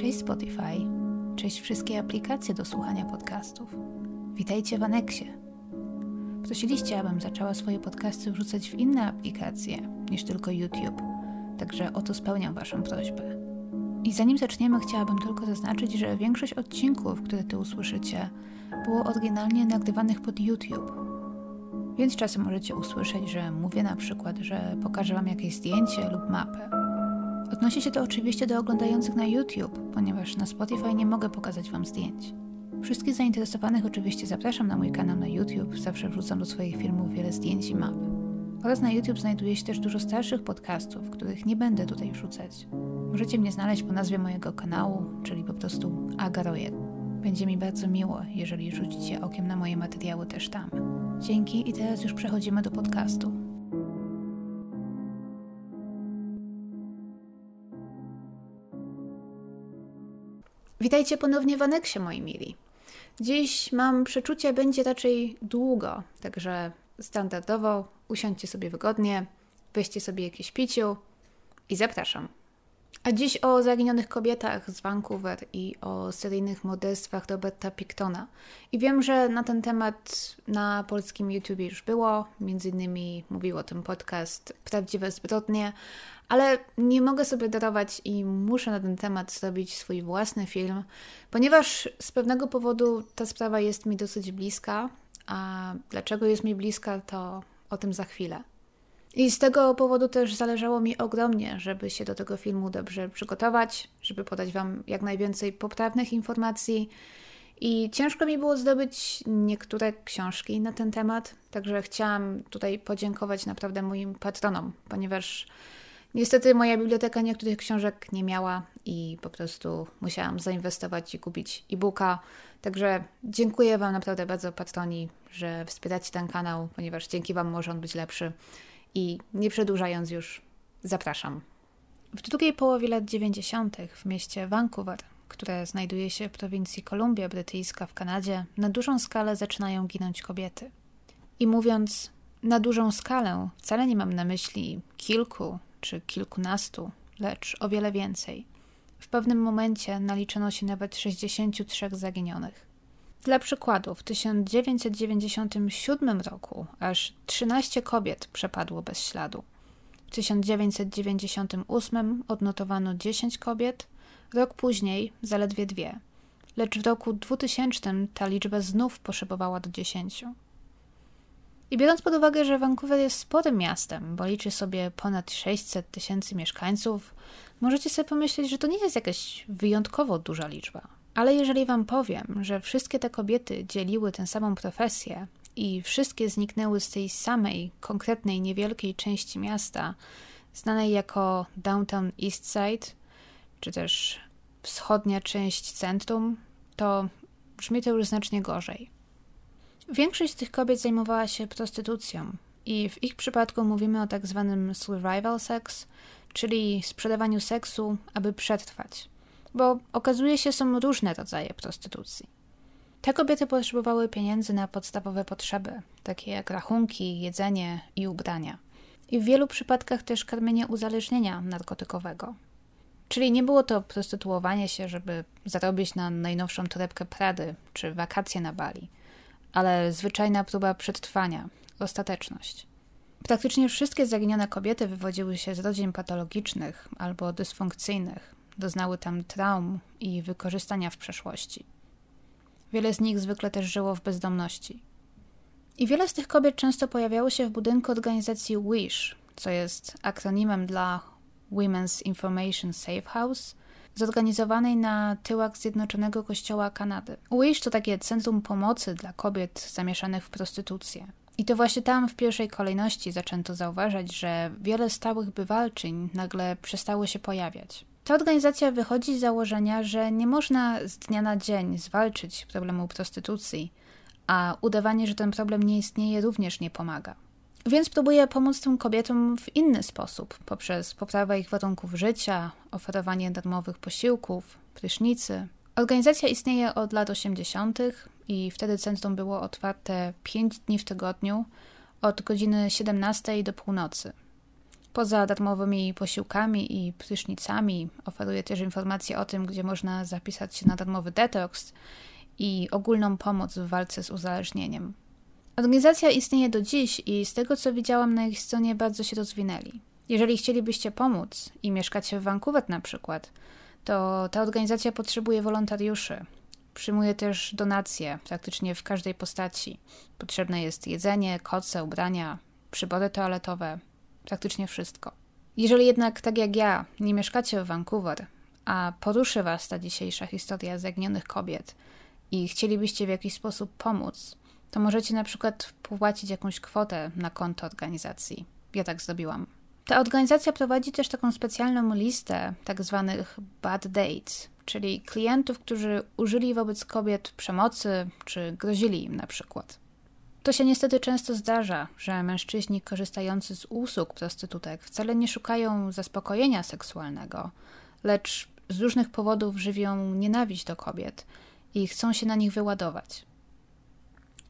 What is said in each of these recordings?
Cześć Spotify, cześć wszystkie aplikacje do słuchania podcastów. Witajcie w Aneksie. Prosiliście, abym zaczęła swoje podcasty wrzucać w inne aplikacje niż tylko YouTube, także oto spełniam Waszą prośbę. I zanim zaczniemy, chciałabym tylko zaznaczyć, że większość odcinków, które tu usłyszycie, było oryginalnie nagrywanych pod YouTube. Więc czasem możecie usłyszeć, że mówię na przykład, że pokażę Wam jakieś zdjęcie lub mapę. Odnosi się to oczywiście do oglądających na YouTube, ponieważ na Spotify nie mogę pokazać Wam zdjęć. Wszystkich zainteresowanych oczywiście zapraszam na mój kanał na YouTube, zawsze wrzucam do swoich filmów wiele zdjęć i map. Oraz na YouTube znajduje się też dużo starszych podcastów, których nie będę tutaj wrzucać. Możecie mnie znaleźć po nazwie mojego kanału, czyli po prostu Agarojet. Będzie mi bardzo miło, jeżeli rzucicie okiem na moje materiały też tam. Dzięki i teraz już przechodzimy do podcastu. Witajcie ponownie w aneksie, moi mili. Dziś mam przeczucie, będzie raczej długo, także standardowo usiądźcie sobie wygodnie, weźcie sobie jakieś piciu i zapraszam. A dziś o zaginionych kobietach z Vancouver i o seryjnych morderstwach Roberta Pictona. I wiem, że na ten temat na polskim YouTube już było, między innymi mówił o tym podcast Prawdziwe Zbrodnie, ale nie mogę sobie darować i muszę na ten temat zrobić swój własny film, ponieważ z pewnego powodu ta sprawa jest mi dosyć bliska, a dlaczego jest mi bliska, to o tym za chwilę. I z tego powodu też zależało mi ogromnie, żeby się do tego filmu dobrze przygotować, żeby podać Wam jak najwięcej poprawnych informacji. I ciężko mi było zdobyć niektóre książki na ten temat, także chciałam tutaj podziękować naprawdę moim patronom, ponieważ niestety moja biblioteka niektórych książek nie miała i po prostu musiałam zainwestować i kupić e-booka. Także dziękuję Wam naprawdę bardzo, patroni, że wspieracie ten kanał, ponieważ dzięki Wam może on być lepszy. I nie przedłużając już, zapraszam. W drugiej połowie lat 90. w mieście Vancouver, które znajduje się w prowincji Kolumbia Brytyjska w Kanadzie, na dużą skalę zaczynają ginąć kobiety. I mówiąc na dużą skalę, wcale nie mam na myśli kilku czy kilkunastu, lecz o wiele więcej. W pewnym momencie naliczono się nawet 63 zaginionych. Dla przykładu, w 1997 roku aż 13 kobiet przepadło bez śladu. W 1998 odnotowano 10 kobiet, rok później zaledwie dwie, lecz w roku 2000 ta liczba znów poszybowała do 10. I biorąc pod uwagę, że Vancouver jest sporym miastem, bo liczy sobie ponad 600 tysięcy mieszkańców, możecie sobie pomyśleć, że to nie jest jakaś wyjątkowo duża liczba. Ale jeżeli Wam powiem, że wszystkie te kobiety dzieliły tę samą profesję i wszystkie zniknęły z tej samej, konkretnej, niewielkiej części miasta, znanej jako Downtown East Side, czy też wschodnia część centrum, to brzmi to już znacznie gorzej. Większość z tych kobiet zajmowała się prostytucją i w ich przypadku mówimy o tak zwanym survival sex, czyli sprzedawaniu seksu, aby przetrwać bo okazuje się, są różne rodzaje prostytucji. Te kobiety potrzebowały pieniędzy na podstawowe potrzeby, takie jak rachunki, jedzenie i ubrania. I w wielu przypadkach też karmienie uzależnienia narkotykowego. Czyli nie było to prostytuowanie się, żeby zarobić na najnowszą torebkę Prady czy wakacje na Bali, ale zwyczajna próba przetrwania, ostateczność. Praktycznie wszystkie zaginione kobiety wywodziły się z rodzin patologicznych albo dysfunkcyjnych, doznały tam traum i wykorzystania w przeszłości. Wiele z nich zwykle też żyło w bezdomności. I wiele z tych kobiet często pojawiało się w budynku organizacji WISH, co jest akronimem dla Women's Information Safe House, zorganizowanej na tyłach Zjednoczonego Kościoła Kanady. WISH to takie centrum pomocy dla kobiet zamieszanych w prostytucję. I to właśnie tam w pierwszej kolejności zaczęto zauważać, że wiele stałych bywalczyń nagle przestało się pojawiać. Ta organizacja wychodzi z założenia, że nie można z dnia na dzień zwalczyć problemu prostytucji, a udawanie, że ten problem nie istnieje, również nie pomaga. Więc próbuje pomóc tym kobietom w inny sposób, poprzez poprawę ich warunków życia, oferowanie darmowych posiłków, prysznicy. Organizacja istnieje od lat 80. i wtedy centrum było otwarte 5 dni w tygodniu, od godziny 17 do północy. Poza darmowymi posiłkami i prysznicami oferuje też informacje o tym, gdzie można zapisać się na darmowy detoks i ogólną pomoc w walce z uzależnieniem. Organizacja istnieje do dziś i z tego co widziałam na ich stronie bardzo się rozwinęli. Jeżeli chcielibyście pomóc i mieszkacie w Vancouver na przykład, to ta organizacja potrzebuje wolontariuszy. Przyjmuje też donacje praktycznie w każdej postaci. Potrzebne jest jedzenie, koce, ubrania, przybory toaletowe, praktycznie wszystko. Jeżeli jednak, tak jak ja, nie mieszkacie w Vancouver, a poruszy Was ta dzisiejsza historia zaginionych kobiet i chcielibyście w jakiś sposób pomóc, to możecie na przykład wpłacić jakąś kwotę na konto organizacji. Ja tak zrobiłam. Ta organizacja prowadzi też taką specjalną listę tak zwanych bad dates, czyli klientów, którzy użyli wobec kobiet przemocy czy grozili im na przykład. To się niestety często zdarza, że mężczyźni korzystający z usług prostytutek wcale nie szukają zaspokojenia seksualnego, lecz z różnych powodów żywią nienawiść do kobiet i chcą się na nich wyładować.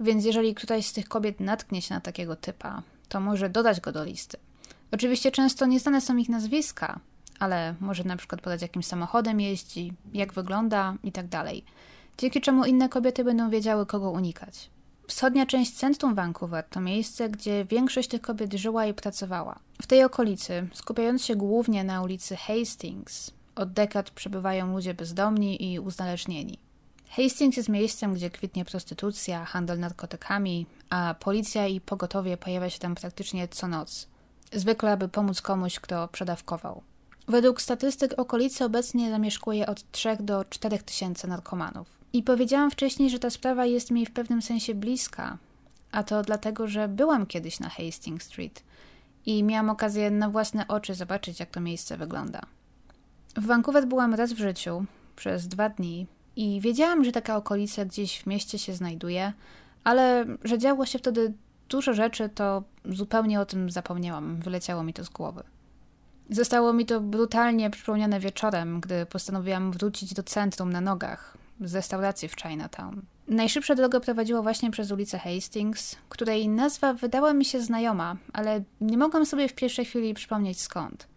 Więc jeżeli któraś z tych kobiet natknie się na takiego typa, to może dodać go do listy. Oczywiście często nieznane są ich nazwiska, ale może na przykład podać jakim samochodem jeździ, jak wygląda i tak. Dzięki czemu inne kobiety będą wiedziały, kogo unikać. Wschodnia część centrum Vancouver to miejsce, gdzie większość tych kobiet żyła i pracowała. W tej okolicy, skupiając się głównie na ulicy Hastings, od dekad przebywają ludzie bezdomni i uzależnieni. Hastings jest miejscem, gdzie kwitnie prostytucja, handel narkotykami, a policja i pogotowie pojawia się tam praktycznie co noc. Zwykle, aby pomóc komuś, kto przedawkował. Według statystyk okolicy obecnie zamieszkuje od 3 do 4 tysięcy narkomanów. I powiedziałam wcześniej, że ta sprawa jest mi w pewnym sensie bliska, a to dlatego, że byłam kiedyś na Hastings Street i miałam okazję na własne oczy zobaczyć, jak to miejsce wygląda. W Vancouver byłam raz w życiu, przez dwa dni, i wiedziałam, że taka okolica gdzieś w mieście się znajduje, ale że działo się wtedy dużo rzeczy, to zupełnie o tym zapomniałam, wyleciało mi to z głowy. Zostało mi to brutalnie przypomniane wieczorem, gdy postanowiłam wrócić do centrum na nogach, z restauracji w Chinatown. Najszybsza droga prowadziła właśnie przez ulicę Hastings, której nazwa wydała mi się znajoma, ale nie mogłam sobie w pierwszej chwili przypomnieć skąd.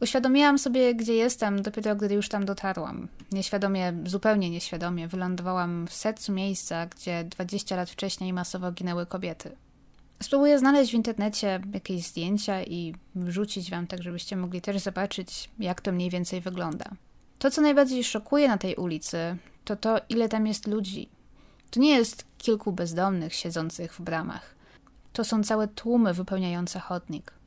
Uświadomiłam sobie, gdzie jestem, dopiero gdy już tam dotarłam. Nieświadomie, zupełnie nieświadomie, wylądowałam w sercu miejsca, gdzie 20 lat wcześniej masowo ginęły kobiety. Spróbuję znaleźć w internecie jakieś zdjęcia i wrzucić wam tak, żebyście mogli też zobaczyć, jak to mniej więcej wygląda. To, co najbardziej szokuje na tej ulicy, to to, ile tam jest ludzi. To nie jest kilku bezdomnych siedzących w bramach. To są całe tłumy wypełniające chodnik.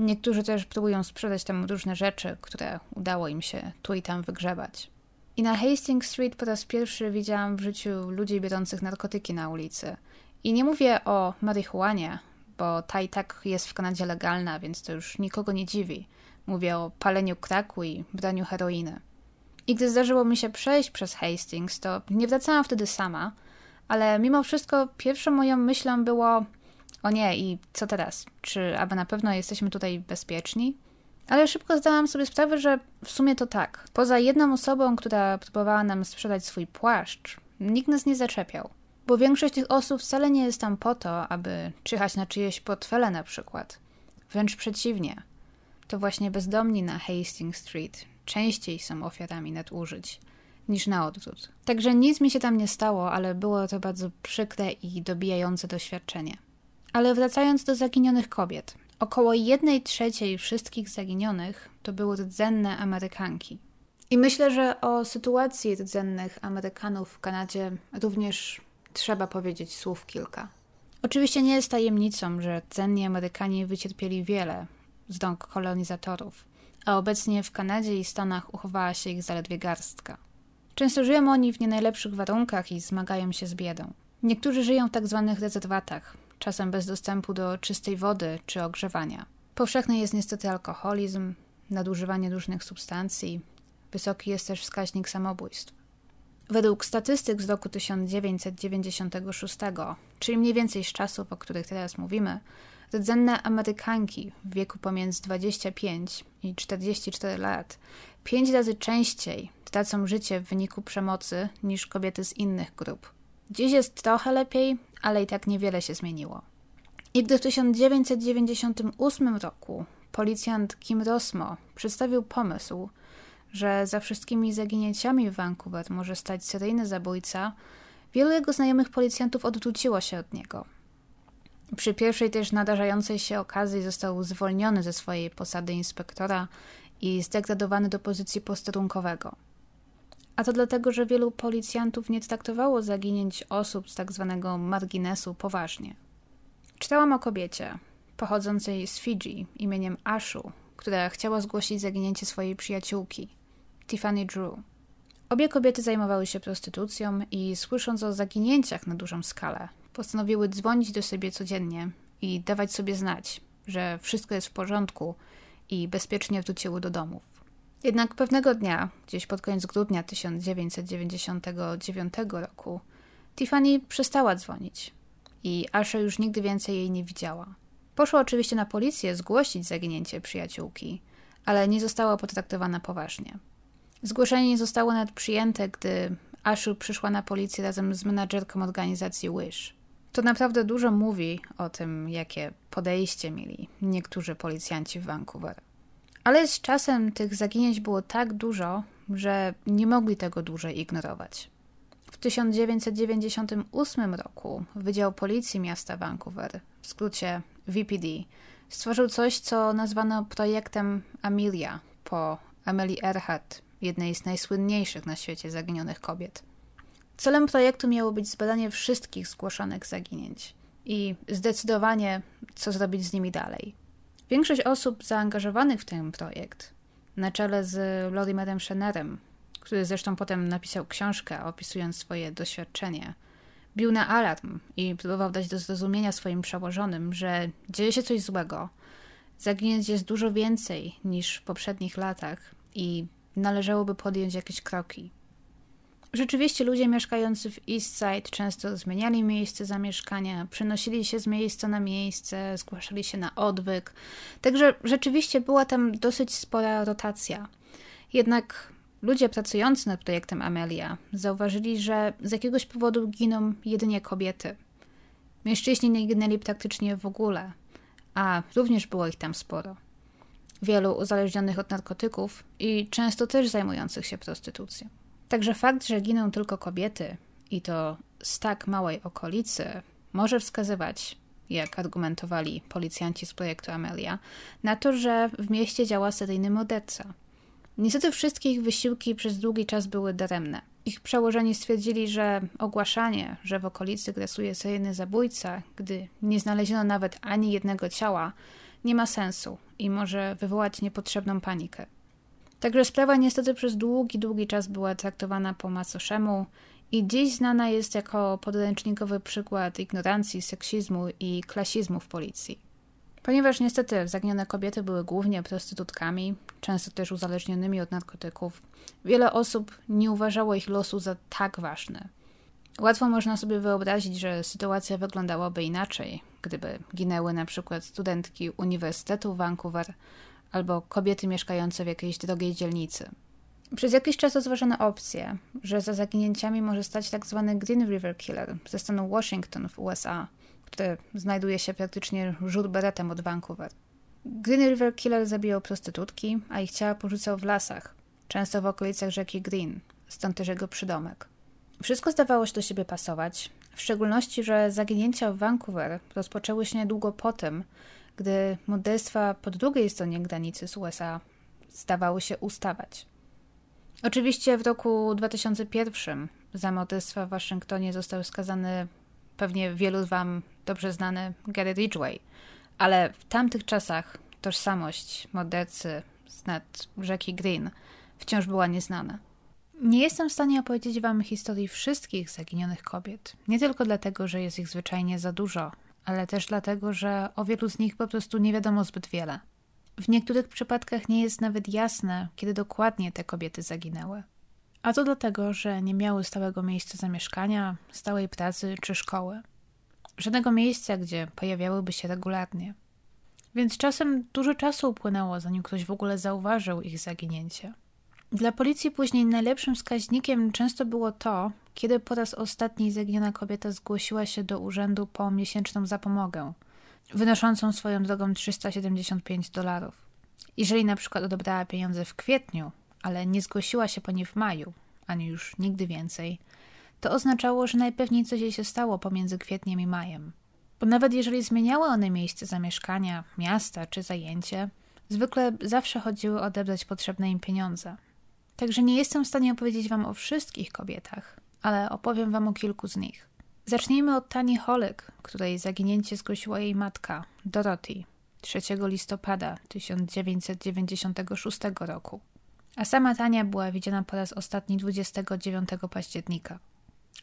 Niektórzy też próbują sprzedać tam różne rzeczy, które udało im się tu i tam wygrzebać. I na Hastings Street po raz pierwszy widziałam w życiu ludzi biorących narkotyki na ulicy. I nie mówię o marihuanie, bo ta i tak jest w Kanadzie legalna, więc to już nikogo nie dziwi. Mówię o paleniu kraku i braniu heroiny. I gdy zdarzyło mi się przejść przez Hastings, to nie wracałam wtedy sama, ale mimo wszystko pierwszą moją myślą było o nie, i co teraz? Czy aby na pewno jesteśmy tutaj bezpieczni? Ale szybko zdałam sobie sprawę, że w sumie to tak. Poza jedną osobą, która próbowała nam sprzedać swój płaszcz, nikt nas nie zaczepiał. Bo większość tych osób wcale nie jest tam po to, aby czyhać na czyjeś portfele na przykład. Wręcz przeciwnie. To właśnie bezdomni na Hastings Street częściej są ofiarami nadużyć niż na odwrót. Także nic mi się tam nie stało, ale było to bardzo przykre i dobijające doświadczenie. Ale wracając do zaginionych kobiet. Około jednej trzeciej wszystkich zaginionych to były rdzenne Amerykanki. I myślę, że o sytuacji rdzennych Amerykanów w Kanadzie również trzeba powiedzieć słów kilka. Oczywiście nie jest tajemnicą, że rdzenni Amerykanie wycierpieli wiele z rąk kolonizatorów, a obecnie w Kanadzie i Stanach uchowała się ich zaledwie garstka. Często żyją oni w nie najlepszych warunkach i zmagają się z biedą. Niektórzy żyją w tak zwanych rezerwatach, czasem bez dostępu do czystej wody czy ogrzewania. Powszechny jest niestety alkoholizm, nadużywanie różnych substancji, wysoki jest też wskaźnik samobójstw. Według statystyk z roku 1996, czyli mniej więcej z czasów, o których teraz mówimy, rdzenne Amerykanki w wieku pomiędzy 25 i 44 lat pięć razy częściej tracą życie w wyniku przemocy niż kobiety z innych grup. Dziś jest trochę lepiej, ale i tak niewiele się zmieniło. I gdy w 1998 roku policjant Kim Rosmo przedstawił pomysł, że za wszystkimi zaginięciami w Vancouver może stać seryjny zabójca, wielu jego znajomych policjantów odwróciło się od niego. Przy pierwszej też nadarzającej się okazji został zwolniony ze swojej posady inspektora i zdegradowany do pozycji posterunkowego. A to dlatego, że wielu policjantów nie traktowało zaginięć osób z tak zwanego marginesu poważnie. Czytałam o kobiecie pochodzącej z Fidżi imieniem Ashu, która chciała zgłosić zaginięcie swojej przyjaciółki, Tiffany Drew. Obie kobiety zajmowały się prostytucją i słysząc o zaginięciach na dużą skalę, postanowiły dzwonić do siebie codziennie i dawać sobie znać, że wszystko jest w porządku i bezpiecznie wróciły do domów. Jednak pewnego dnia, gdzieś pod koniec grudnia 1999 roku, Tiffany przestała dzwonić i Asha już nigdy więcej jej nie widziała. Poszła oczywiście na policję zgłosić zaginięcie przyjaciółki, ale nie została potraktowana poważnie. Zgłoszenie nie zostało nawet przyjęte, gdy Ashu przyszła na policję razem z menadżerką organizacji Wish. To naprawdę dużo mówi o tym, jakie podejście mieli niektórzy policjanci w Vancouver. Ale z czasem tych zaginięć było tak dużo, że nie mogli tego dłużej ignorować. W 1998 roku Wydział Policji Miasta Vancouver, w skrócie VPD, stworzył coś, co nazwano projektem Amelia po Amelie Earhart, jednej z najsłynniejszych na świecie zaginionych kobiet. Celem projektu miało być zbadanie wszystkich zgłoszonych zaginięć i zdecydowanie, co zrobić z nimi dalej. Większość osób zaangażowanych w ten projekt, na czele z Lorimerem Schenerem, który zresztą potem napisał książkę opisując swoje doświadczenie, bił na alarm i próbował dać do zrozumienia swoim przełożonym, że dzieje się coś złego. Zaginięć jest dużo więcej niż w poprzednich latach i należałoby podjąć jakieś kroki. Rzeczywiście ludzie mieszkający w East Side często zmieniali miejsce zamieszkania, przenosili się z miejsca na miejsce, zgłaszali się na odwyk, także rzeczywiście była tam dosyć spora rotacja. Jednak ludzie pracujący nad projektem Amelia zauważyli, że z jakiegoś powodu giną jedynie kobiety. Mężczyźni nie ginęli praktycznie w ogóle, a również było ich tam sporo. Wielu uzależnionych od narkotyków i często też zajmujących się prostytucją. Także fakt, że giną tylko kobiety i to z tak małej okolicy, może wskazywać, jak argumentowali policjanci z projektu Amelia, na to, że w mieście działa seryjny morderca. Niestety wszystkie ich wysiłki przez długi czas były daremne. Ich przełożeni stwierdzili, że ogłaszanie, że w okolicy grasuje seryjny zabójca, gdy nie znaleziono nawet ani jednego ciała, nie ma sensu i może wywołać niepotrzebną panikę. Także sprawa niestety przez długi, długi czas była traktowana po macoszemu i dziś znana jest jako podręcznikowy przykład ignorancji, seksizmu i klasizmu w policji. Ponieważ niestety zaginione kobiety były głównie prostytutkami, często też uzależnionymi od narkotyków, wiele osób nie uważało ich losu za tak ważny. Łatwo można sobie wyobrazić, że sytuacja wyglądałaby inaczej, gdyby ginęły na przykład studentki Uniwersytetu Vancouver albo kobiety mieszkające w jakiejś drogiej dzielnicy. Przez jakiś czas rozważano opcję, że za zaginięciami może stać. Tak Green River Killer ze stanu Washington w USA, który znajduje się praktycznie rzut beretem od Vancouver. Green River Killer zabijał prostytutki, a ich ciała porzucał w lasach, często w okolicach rzeki Green, stąd też jego przydomek. Wszystko zdawało się do siebie pasować, w szczególności, że zaginięcia w Vancouver rozpoczęły się niedługo po tym, gdy morderstwa po drugiej stronie granicy z USA zdawały się ustawać. Oczywiście w roku 2001 za morderstwa w Waszyngtonie został skazany pewnie wielu z Wam dobrze znany Gary Ridgway, ale w tamtych czasach tożsamość mordercy z nad rzeki Green wciąż była nieznana. Nie jestem w stanie opowiedzieć Wam historii wszystkich zaginionych kobiet, nie tylko dlatego, że jest ich zwyczajnie za dużo, ale też dlatego, że o wielu z nich po prostu nie wiadomo zbyt wiele. W niektórych przypadkach nie jest nawet jasne, kiedy dokładnie te kobiety zaginęły. A to dlatego, że nie miały stałego miejsca zamieszkania, stałej pracy czy szkoły. Żadnego miejsca, gdzie pojawiałyby się regularnie. Więc czasem dużo czasu upłynęło, zanim ktoś w ogóle zauważył ich zaginięcie. Dla policji później najlepszym wskaźnikiem często było to, kiedy po raz ostatni zaginiona kobieta zgłosiła się do urzędu po miesięczną zapomogę, wynoszącą swoją drogą 375 dolarów. Jeżeli na przykład odebrała pieniądze w kwietniu, ale nie zgłosiła się po nie w maju, ani już nigdy więcej, to oznaczało, że najpewniej coś jej się stało pomiędzy kwietniem i majem. Bo nawet jeżeli zmieniały one miejsce zamieszkania, miasta czy zajęcie, zwykle zawsze chodziły odebrać potrzebne im pieniądze. Także nie jestem w stanie opowiedzieć Wam o wszystkich kobietach, ale opowiem Wam o kilku z nich. Zacznijmy od Tani Holek, której zaginięcie zgłosiła jej matka, Dorothy, 3 listopada 1996 roku. A sama Tania była widziana po raz ostatni 29 października.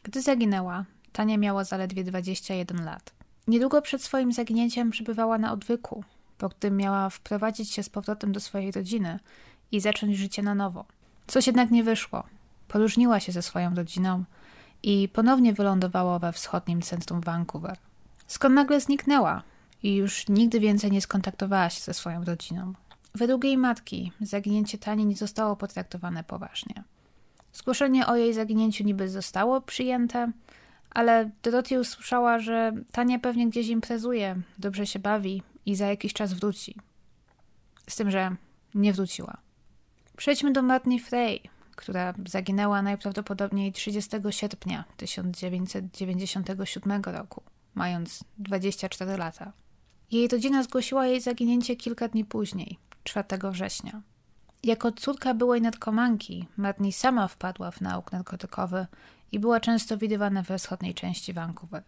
Gdy zaginęła, Tania miała zaledwie 21 lat. Niedługo przed swoim zaginięciem przebywała na odwyku, po którym miała wprowadzić się z powrotem do swojej rodziny i zacząć życie na nowo. Coś jednak nie wyszło. Poróżniła się ze swoją rodziną i ponownie wylądowała we wschodnim centrum Vancouver. Skąd nagle zniknęła i już nigdy więcej nie skontaktowała się ze swoją rodziną. Według jej matki zaginięcie Tani nie zostało potraktowane poważnie. Zgłoszenie o jej zaginięciu niby zostało przyjęte, ale Dorothy usłyszała, że Tania pewnie gdzieś imprezuje, dobrze się bawi i za jakiś czas wróci. Z tym, że nie wróciła. Przejdźmy do Martini Frey, która zaginęła najprawdopodobniej 30 sierpnia 1997 roku, mając 24 lata. Jej rodzina zgłosiła jej zaginięcie kilka dni później, 4 września. Jako córka byłej narkomanki, Martini sama wpadła w nauk narkotykowy i była często widywana we wschodniej części Vancouver.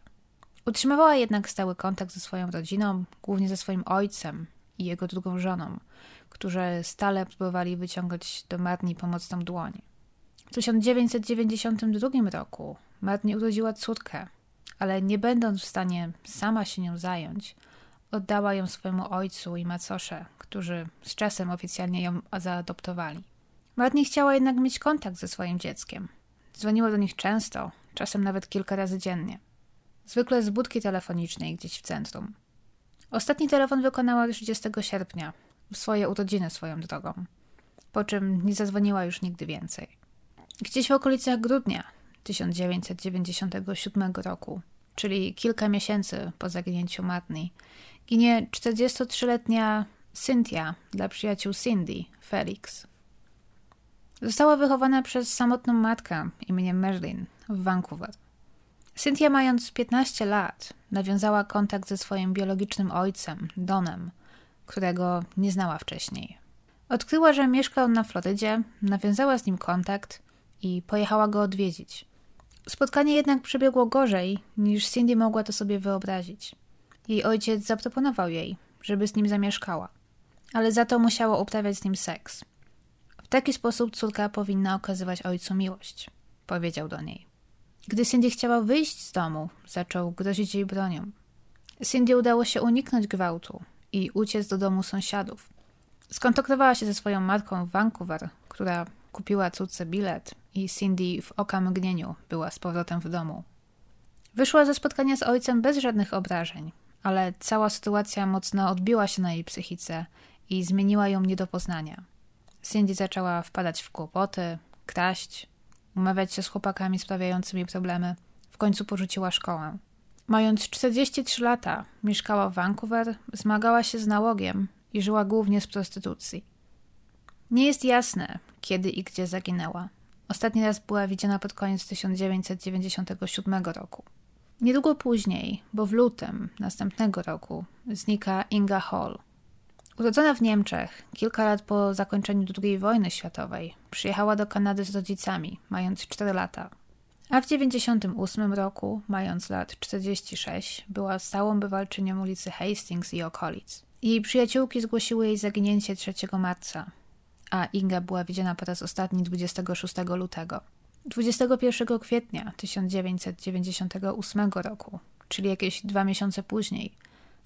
Utrzymywała jednak stały kontakt ze swoją rodziną, głównie ze swoim ojcem i jego drugą żoną, którzy stale próbowali wyciągać do Marni pomocną dłoń. W 1992 roku Marni urodziła córkę, ale nie będąc w stanie sama się nią zająć, oddała ją swojemu ojcu i macosze, którzy z czasem oficjalnie ją zaadoptowali. Marni chciała jednak mieć kontakt ze swoim dzieckiem. Dzwoniła do nich często, czasem nawet kilka razy dziennie. Zwykle z budki telefonicznej gdzieś w centrum. Ostatni telefon wykonała 30 sierpnia, w swoje urodziny swoją drogą, po czym nie zadzwoniła już nigdy więcej. Gdzieś w okolicach grudnia 1997 roku, czyli kilka miesięcy po zaginięciu Matni, ginie 43-letnia Cynthia dla przyjaciół Cindy, Felix. Została wychowana przez samotną matkę imieniem Merlin w Vancouver. Cynthia, mając 15 lat, nawiązała kontakt ze swoim biologicznym ojcem, Donem, którego nie znała wcześniej. Odkryła, że mieszka on na Florydzie, nawiązała z nim kontakt i pojechała go odwiedzić. Spotkanie jednak przebiegło gorzej, niż Cindy mogła to sobie wyobrazić. Jej ojciec zaproponował jej, żeby z nim zamieszkała, ale za to musiała uprawiać z nim seks. W taki sposób córka powinna okazywać ojcu miłość, powiedział do niej. Gdy Cindy chciała wyjść z domu, zaczął grozić jej bronią. Cindy udało się uniknąć gwałtu i uciec do domu sąsiadów. Skontaktowała się ze swoją matką w Vancouver, która kupiła córce bilet i Cindy w oka mgnieniu była z powrotem w domu. Wyszła ze spotkania z ojcem bez żadnych obrażeń, ale cała sytuacja mocno odbiła się na jej psychice i zmieniła ją nie do poznania. Cindy zaczęła wpadać w kłopoty, kraść, umawiać się z chłopakami sprawiającymi problemy. W końcu porzuciła szkołę. Mając 43 lata, mieszkała w Vancouver, zmagała się z nałogiem i żyła głównie z prostytucji. Nie jest jasne, kiedy i gdzie zaginęła. Ostatni raz była widziana pod koniec 1997 roku. Niedługo później, bo w lutym następnego roku, znika Inga Hall. Urodzona w Niemczech, kilka lat po zakończeniu II wojny światowej, przyjechała do Kanady z rodzicami, mając 4 lata. A w 1998 roku, mając lat 46, była stałą bywalczynią ulicy Hastings i okolic. Jej przyjaciółki zgłosiły jej zaginięcie 3 marca, a Inga była widziana po raz ostatni 26 lutego. 21 kwietnia 1998 roku, czyli jakieś dwa miesiące później,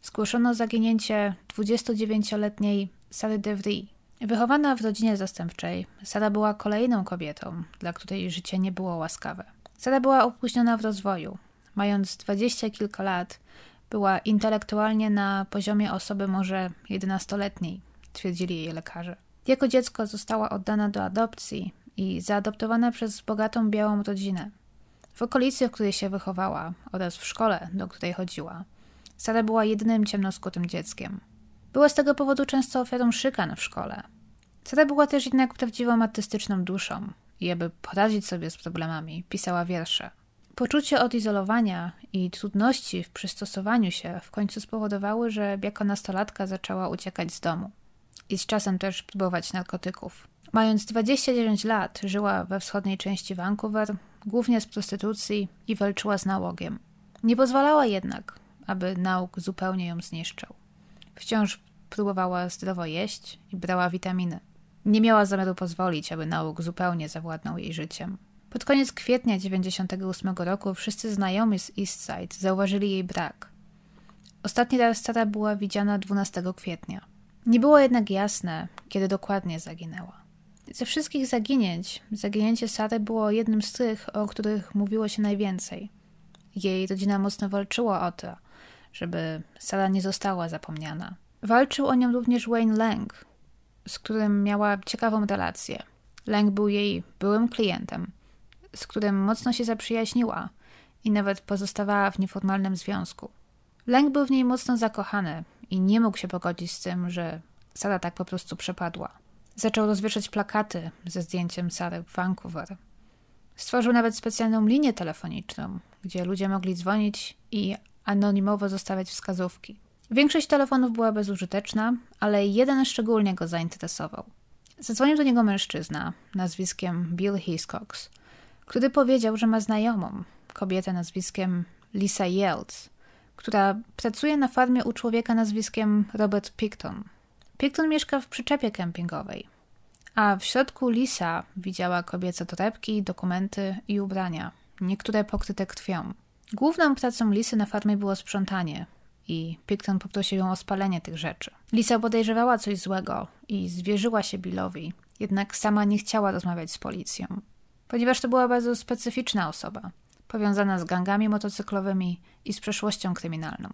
zgłoszono zaginięcie 29-letniej Sary DeVry. Wychowana w rodzinie zastępczej, Sara była kolejną kobietą, dla której życie nie było łaskawe. Sara była opóźniona w rozwoju. Mając dwadzieścia kilka lat, była intelektualnie na poziomie osoby może 11-letniej, twierdzili jej lekarze. Jako dziecko została oddana do adopcji i zaadoptowana przez bogatą białą rodzinę. W okolicy, w której się wychowała oraz w szkole, do której chodziła, Sara była jedynym ciemnoskutym dzieckiem. Była z tego powodu często ofiarą szykan w szkole. Sara była też jednak prawdziwą artystyczną duszą i aby poradzić sobie z problemami, pisała wiersze. Poczucie odizolowania i trudności w przystosowaniu się w końcu spowodowały, że jako nastolatka zaczęła uciekać z domu i z czasem też próbować narkotyków. Mając 29 lat, żyła we wschodniej części Vancouver, głównie z prostytucji i walczyła z nałogiem. Nie pozwalała jednak, aby nauk zupełnie ją zniszczył. Wciąż próbowała zdrowo jeść i brała witaminy. Nie miała zamiaru pozwolić, aby nauk zupełnie zawładnął jej życiem. Pod koniec kwietnia 1998 roku wszyscy znajomi z Eastside zauważyli jej brak. Ostatni raz Sara była widziana 12 kwietnia. Nie było jednak jasne, kiedy dokładnie zaginęła. Ze wszystkich zaginięć, zaginięcie Sary było jednym z tych, o których mówiło się najwięcej. Jej rodzina mocno walczyła o to, żeby Sara nie została zapomniana. Walczył o nią również Wayne Lang, z którym miała ciekawą relację. Lang był jej byłym klientem, z którym mocno się zaprzyjaźniła i nawet pozostawała w nieformalnym związku. Lang był w niej mocno zakochany i nie mógł się pogodzić z tym, że Sara tak po prostu przepadła. Zaczął rozwieszać plakaty ze zdjęciem Sary w Vancouver. Stworzył nawet specjalną linię telefoniczną, gdzie ludzie mogli dzwonić i anonimowo zostawiać wskazówki. Większość telefonów była bezużyteczna, ale jeden szczególnie go zainteresował. Zadzwonił do niego mężczyzna nazwiskiem Bill Hiscox, który powiedział, że ma znajomą, kobietę nazwiskiem Lisa Yeltz, która pracuje na farmie u człowieka nazwiskiem Robert Picton. Picton mieszka w przyczepie kempingowej, a w środku Lisa widziała kobiece torebki, dokumenty i ubrania, niektóre pokryte krwią. Główną pracą Lisy na farmie było sprzątanie i Picton poprosił ją o spalenie tych rzeczy. Lisa podejrzewała coś złego i zwierzyła się Billowi, jednak sama nie chciała rozmawiać z policją, ponieważ to była bardzo specyficzna osoba, powiązana z gangami motocyklowymi i z przeszłością kryminalną.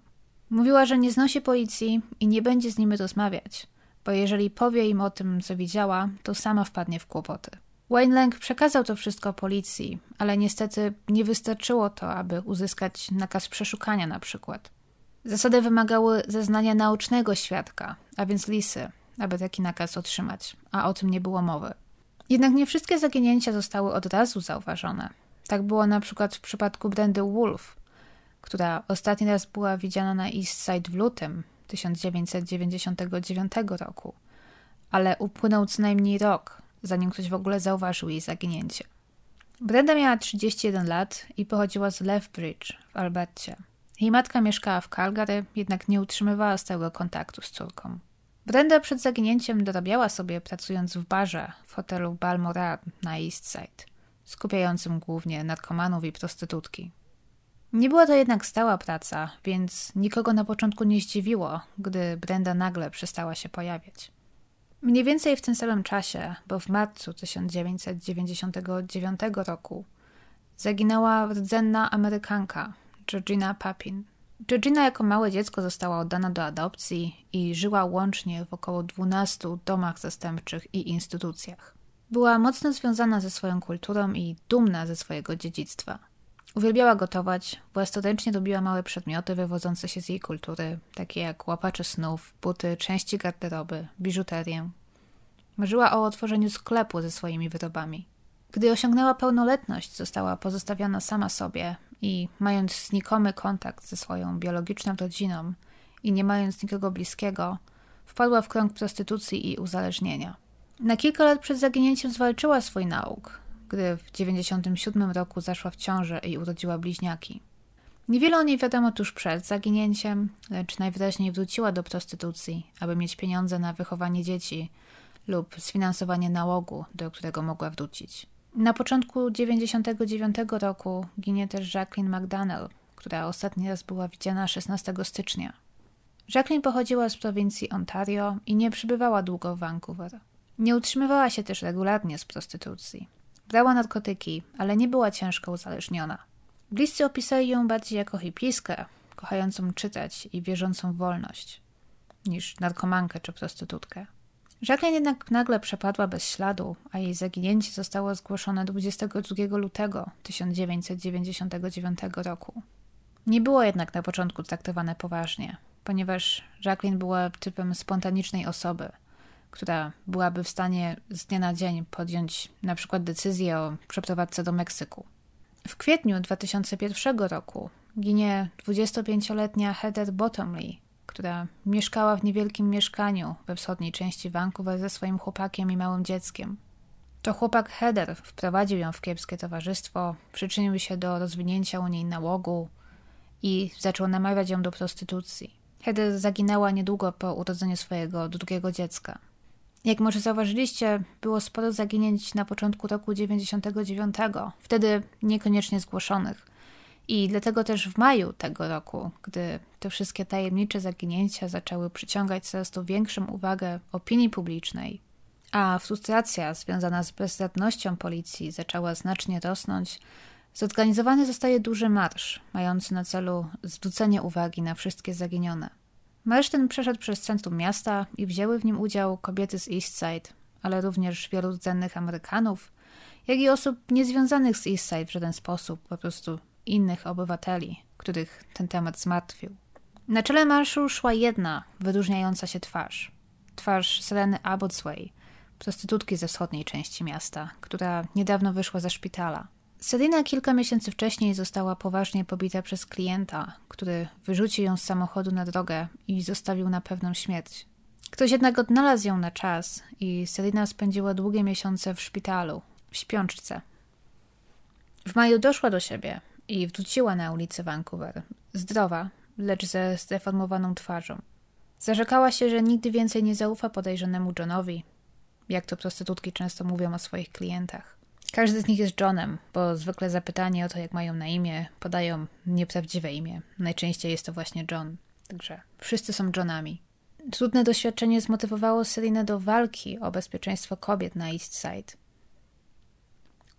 Mówiła, że nie znosi policji i nie będzie z nimi rozmawiać, bo jeżeli powie im o tym, co widziała, to sama wpadnie w kłopoty. Wayne Lang przekazał to wszystko policji, ale niestety nie wystarczyło to, aby uzyskać nakaz przeszukania na przykład. Zasady wymagały zeznania naocznego świadka, a więc Lisy, aby taki nakaz otrzymać, a o tym nie było mowy. Jednak nie wszystkie zaginięcia zostały od razu zauważone. Tak było na przykład w przypadku Brendy Wolf, która ostatni raz była widziana na East Side w lutym 1999 roku, ale upłynął co najmniej rok, zanim ktoś w ogóle zauważył jej zaginięcie. Brenda miała 31 lat i pochodziła z Lethbridge w Albercie. Jej matka mieszkała w Calgary, jednak nie utrzymywała stałego kontaktu z córką. Brenda przed zaginięciem dorabiała sobie pracując w barze w hotelu Balmoral na East Side, skupiającym głównie narkomanów i prostytutki. Nie była to jednak stała praca, więc nikogo na początku nie zdziwiło, gdy Brenda nagle przestała się pojawiać. Mniej więcej w tym samym czasie, bo w marcu 1999 roku, zaginęła rdzenna Amerykanka Georgina Papin. Georgina jako małe dziecko została oddana do adopcji i żyła łącznie w około 12 domach zastępczych i instytucjach. Była mocno związana ze swoją kulturą i dumna ze swojego dziedzictwa. Uwielbiała gotować, własnoręcznie robiła małe przedmioty wywodzące się z jej kultury, takie jak łapacze snów, buty, części garderoby, biżuterię. Marzyła o otworzeniu sklepu ze swoimi wyrobami. Gdy osiągnęła pełnoletność, została pozostawiona sama sobie i mając znikomy kontakt ze swoją biologiczną rodziną i nie mając nikogo bliskiego, wpadła w krąg prostytucji i uzależnienia. Na kilka lat przed zaginięciem zwalczyła swój nauk, gdy w 1997 roku zaszła w ciążę i urodziła bliźniaki. Niewiele o niej wiadomo tuż przed zaginięciem, lecz najwyraźniej wróciła do prostytucji, aby mieć pieniądze na wychowanie dzieci lub sfinansowanie nałogu, do którego mogła wrócić. Na początku 1999 roku ginie też Jacqueline McDonnell, która ostatni raz była widziana 16 stycznia. Jacqueline pochodziła z prowincji Ontario i nie przybywała długo w Vancouver. Nie utrzymywała się też regularnie z prostytucji. Brała narkotyki, ale nie była ciężko uzależniona. Bliscy opisali ją bardziej jako hipiskę, kochającą czytać i wierzącą w wolność, niż narkomankę czy prostytutkę. Jacqueline jednak nagle przepadła bez śladu, a jej zaginięcie zostało zgłoszone 22 lutego 1999 roku. Nie było jednak na początku traktowane poważnie, ponieważ Jacqueline była typem spontanicznej osoby, która byłaby w stanie z dnia na dzień podjąć na przykład decyzję o przeprowadzce do Meksyku. W kwietniu 2001 roku ginie 25-letnia Heather Bottomley, która mieszkała w niewielkim mieszkaniu we wschodniej części Vancouver ze swoim chłopakiem i małym dzieckiem. To chłopak Heather wprowadził ją w kiepskie towarzystwo, przyczynił się do rozwinięcia u niej nałogu i zaczął namawiać ją do prostytucji. Heather zaginęła niedługo po urodzeniu swojego drugiego dziecka. Jak może zauważyliście, było sporo zaginięć na początku roku 99, wtedy niekoniecznie zgłoszonych. I dlatego też w maju tego roku, gdy te wszystkie tajemnicze zaginięcia zaczęły przyciągać coraz to większą uwagę opinii publicznej, a frustracja związana z bezradnością policji zaczęła znacznie rosnąć, zorganizowany zostaje duży marsz, mający na celu zwrócenie uwagi na wszystkie zaginione. Marsz ten przeszedł przez centrum miasta i wzięły w nim udział kobiety z East Side, ale również wielu rdzennych Amerykanów, jak i osób niezwiązanych z East Side w żaden sposób, po prostu innych obywateli, których ten temat zmartwił. Na czele marszu szła jedna, wyróżniająca się twarz. Twarz Seleny Abbotsway, prostytutki ze wschodniej części miasta, która niedawno wyszła ze szpitala. Selina kilka miesięcy wcześniej została poważnie pobita przez klienta, który wyrzucił ją z samochodu na drogę i zostawił na pewną śmierć. Ktoś jednak odnalazł ją na czas i Selina spędziła długie miesiące w szpitalu, w śpiączce. W maju doszła do siebie i wróciła na ulicę Vancouver, zdrowa, lecz ze zdeformowaną twarzą. Zarzekała się, że nigdy więcej nie zaufa podejrzanemu Johnowi, jak to prostytutki często mówią o swoich klientach. Każdy z nich jest Johnem, bo zwykle zapytanie o to, jak mają na imię, podają nieprawdziwe imię. Najczęściej jest to właśnie John. Także wszyscy są Johnami. Trudne doświadczenie zmotywowało Selinę do walki o bezpieczeństwo kobiet na East Side.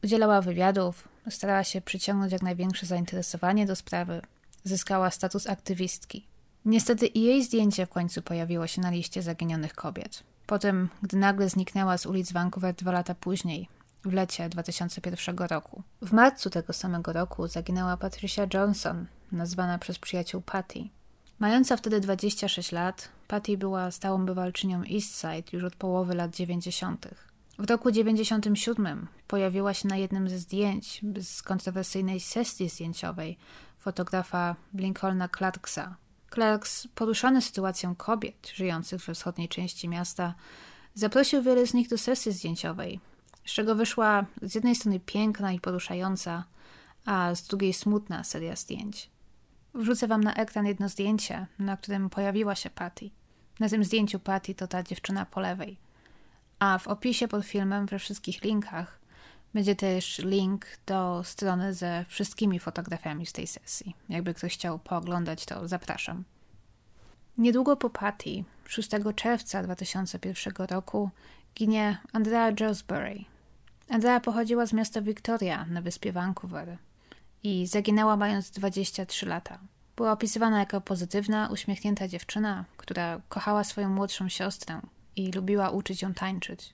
Udzielała wywiadów, starała się przyciągnąć jak największe zainteresowanie do sprawy, zyskała status aktywistki. Niestety i jej zdjęcie w końcu pojawiło się na liście zaginionych kobiet. Potem, gdy nagle zniknęła z ulic Vancouver dwa lata później, w lecie 2001 roku. W marcu tego samego roku zaginęła Patricia Johnson, nazwana przez przyjaciół Patty. Mająca wtedy 26 lat, Patty była stałą bywalczynią Eastside już od połowy lat 90. W roku 97 pojawiła się na jednym ze zdjęć z kontrowersyjnej sesji zdjęciowej fotografa Lincolna Clarksa. Clarks, poruszony sytuacją kobiet żyjących we wschodniej części miasta, zaprosił wiele z nich do sesji zdjęciowej, z czego wyszła z jednej strony piękna i poruszająca, a z drugiej smutna seria zdjęć. Wrzucę wam na ekran jedno zdjęcie, na którym pojawiła się Patty. Na tym zdjęciu Patty to ta dziewczyna po lewej. A w opisie pod filmem, we wszystkich linkach, będzie też link do strony ze wszystkimi fotografiami z tej sesji. Jakby ktoś chciał pooglądać, to zapraszam. Niedługo po Patty, 6 czerwca 2001 roku, ginie Andrea Josbury. Andrea pochodziła z miasta Victoria na wyspie Vancouver i zaginęła mając 23 lata. Była opisywana jako pozytywna, uśmiechnięta dziewczyna, która kochała swoją młodszą siostrę i lubiła uczyć ją tańczyć.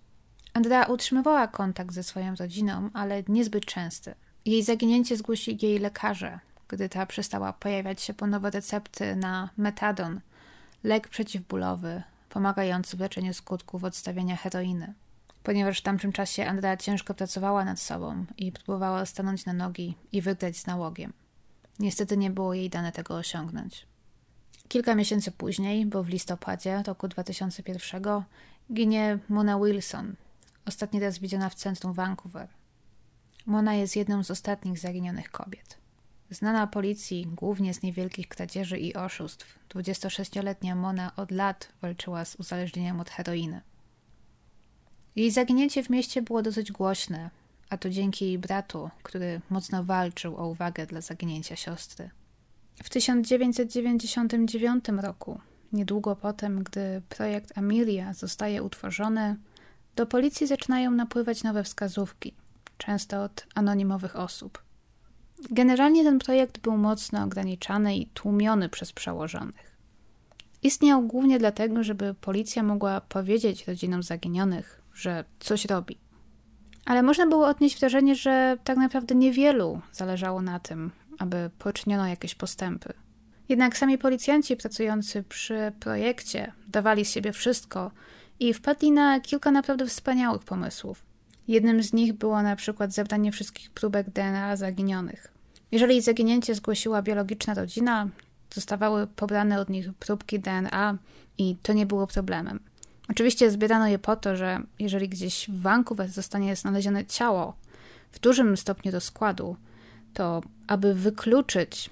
Andrea utrzymywała kontakt ze swoją rodziną, ale niezbyt częsty. Jej zaginięcie zgłosili jej lekarze, gdy ta przestała pojawiać się po nowe recepty na metadon, lek przeciwbólowy, pomagający w leczeniu skutków odstawienia heroiny. Ponieważ w tamtym czasie Andrea ciężko pracowała nad sobą i próbowała stanąć na nogi i wygrać z nałogiem. Niestety nie było jej dane tego osiągnąć. Kilka miesięcy później, bo w listopadzie roku 2001, ginie Mona Wilson, ostatni raz widziana w centrum Vancouver. Mona jest jedną z ostatnich zaginionych kobiet. Znana policji głównie z niewielkich kradzieży i oszustw, 26-letnia Mona od lat walczyła z uzależnieniem od heroiny. Jej zaginięcie w mieście było dosyć głośne, a to dzięki jej bratu, który mocno walczył o uwagę dla zaginięcia siostry. W 1999 roku, niedługo potem, gdy projekt Amelia zostaje utworzony, do policji zaczynają napływać nowe wskazówki, często od anonimowych osób. Generalnie ten projekt był mocno ograniczany i tłumiony przez przełożonych. Istniał głównie dlatego, żeby policja mogła powiedzieć rodzinom zaginionych, że coś robi. Ale można było odnieść wrażenie, że tak naprawdę niewielu zależało na tym, aby poczyniono jakieś postępy. Jednak sami policjanci pracujący przy projekcie dawali z siebie wszystko i wpadli na kilka naprawdę wspaniałych pomysłów. Jednym z nich było na przykład zebranie wszystkich próbek DNA zaginionych. Jeżeli zaginięcie zgłosiła biologiczna rodzina, zostawały pobrane od nich próbki DNA i to nie było problemem. Oczywiście zbierano je po to, że jeżeli gdzieś w Vancouver zostanie znalezione ciało w dużym stopniu do składu, to aby wykluczyć,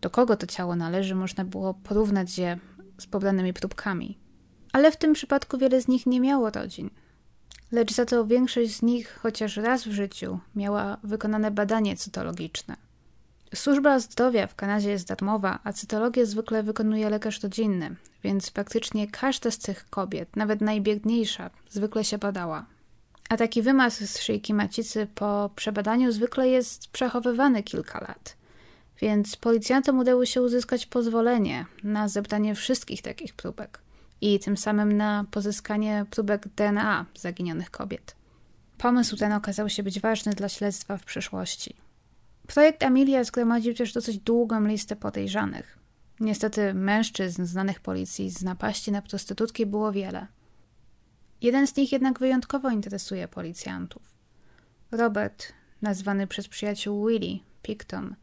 do kogo to ciało należy, można było porównać je z pobranymi próbkami. Ale w tym przypadku wiele z nich nie miało rodzin. Lecz za to większość z nich chociaż raz w życiu miała wykonane badanie cytologiczne. Służba zdrowia w Kanadzie jest darmowa, a cytologię zwykle wykonuje lekarz rodzinny, więc praktycznie każda z tych kobiet, nawet najbiedniejsza, zwykle się badała. A taki wymaz z szyjki macicy po przebadaniu zwykle jest przechowywany kilka lat. Więc policjantom udało się uzyskać pozwolenie na zebranie wszystkich takich próbek i tym samym na pozyskanie próbek DNA zaginionych kobiet. Pomysł ten okazał się być ważny dla śledztwa w przyszłości. Projekt Amelia zgromadził też dosyć długą listę podejrzanych. Niestety mężczyzn znanych policji z napaści na prostytutki było wiele. Jeden z nich jednak wyjątkowo interesuje policjantów. Robert, nazwany przez przyjaciół Willie Picton,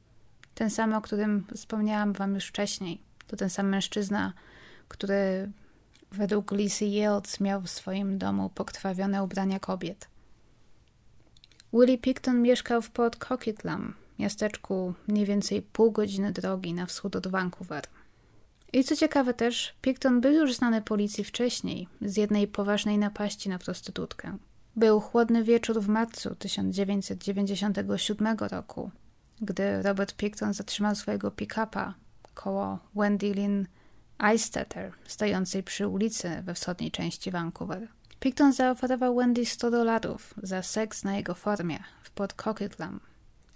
ten sam, o którym wspomniałam wam już wcześniej. To ten sam mężczyzna, który według Lisy Yields miał w swoim domu pokrwawione ubrania kobiet. Willie Picton mieszkał w Port Coquitlam, miasteczku mniej więcej pół godziny drogi na wschód od Vancouver. I co ciekawe też, Picton był już znany policji wcześniej z jednej poważnej napaści na prostytutkę. Był chłodny wieczór w marcu 1997 roku, gdy Robert Picton zatrzymał swojego pick-upa koło Wendy Lynn Eistetter, stojącej przy ulicy we wschodniej części Vancouver. Picton zaoferował Wendy 100 dolarów za seks na jego formie w Port Coquitlam.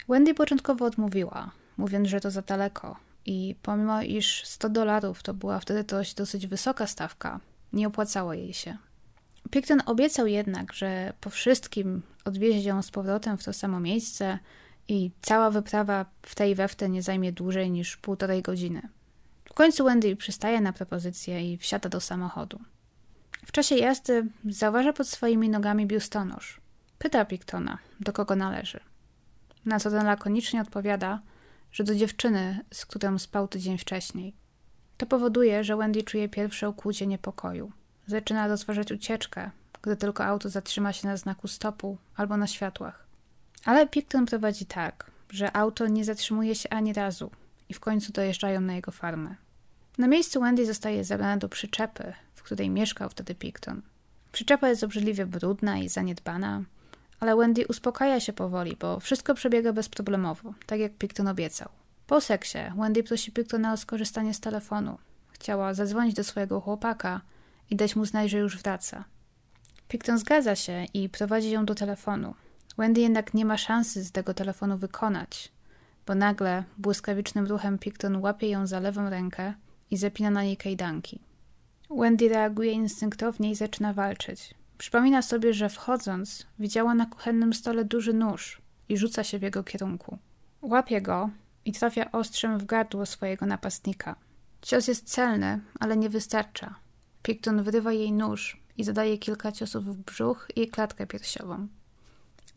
Wendy początkowo odmówiła, mówiąc, że to za daleko i pomimo iż 100 dolarów to była wtedy dość, dosyć wysoka stawka, nie opłacało jej się. Picton obiecał jednak, że po wszystkim odwiezie ją z powrotem w to samo miejsce i cała wyprawa w tej we nie zajmie dłużej niż półtorej godziny. W końcu Wendy przystaje na propozycję i wsiada do samochodu. W czasie jazdy zauważa pod swoimi nogami biustonosz. Pyta Pictona, do kogo należy. Na co ten lakonicznie odpowiada, że do dziewczyny, z którą spał tydzień wcześniej. To powoduje, że Wendy czuje pierwsze ukłucie niepokoju. Zaczyna rozważać ucieczkę, gdy tylko auto zatrzyma się na znaku stopu albo na światłach. Ale Picton prowadzi tak, że auto nie zatrzymuje się ani razu i w końcu dojeżdżają na jego farmę. Na miejscu Wendy zostaje zabrana do przyczepy, w której mieszkał wtedy Picton. Przyczepa jest obrzydliwie brudna i zaniedbana, ale Wendy uspokaja się powoli, bo wszystko przebiega bezproblemowo, tak jak Picton obiecał. Po seksie Wendy prosi Pictona o skorzystanie z telefonu. Chciała zadzwonić do swojego chłopaka i dać mu znać, że już wraca. Picton zgadza się i prowadzi ją do telefonu. Wendy jednak nie ma szansy z tego telefonu wykonać, bo nagle błyskawicznym ruchem Picton łapie ją za lewą rękę i zapina na niej kajdanki. Wendy reaguje instynktownie i zaczyna walczyć. Przypomina sobie, że wchodząc widziała na kuchennym stole duży nóż i rzuca się w jego kierunku. Łapie go i trafia ostrzem w gardło swojego napastnika. Cios jest celny, ale nie wystarcza. Picton wyrywa jej nóż i zadaje kilka ciosów w brzuch i klatkę piersiową.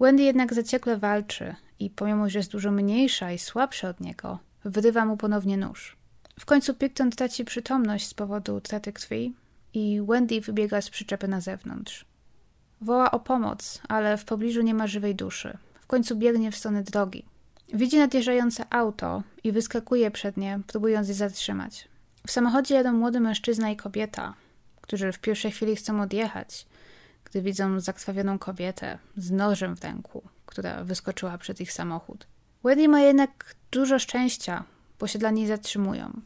Wendy jednak zaciekle walczy i pomimo, że jest dużo mniejsza i słabsza od niego, wyrywa mu ponownie nóż. W końcu Picton traci przytomność z powodu utraty krwi i Wendy wybiega z przyczepy na zewnątrz. Woła o pomoc, ale w pobliżu nie ma żywej duszy. W końcu biegnie w stronę drogi. Widzi nadjeżdżające auto i wyskakuje przed nie, próbując je zatrzymać. W samochodzie jadą młody mężczyzna i kobieta, którzy w pierwszej chwili chcą odjechać, gdy widzą zakrwawioną kobietę z nożem w ręku, która wyskoczyła przed ich samochód. Wendy ma jednak dużo szczęścia, bo się dla niej zatrzymują.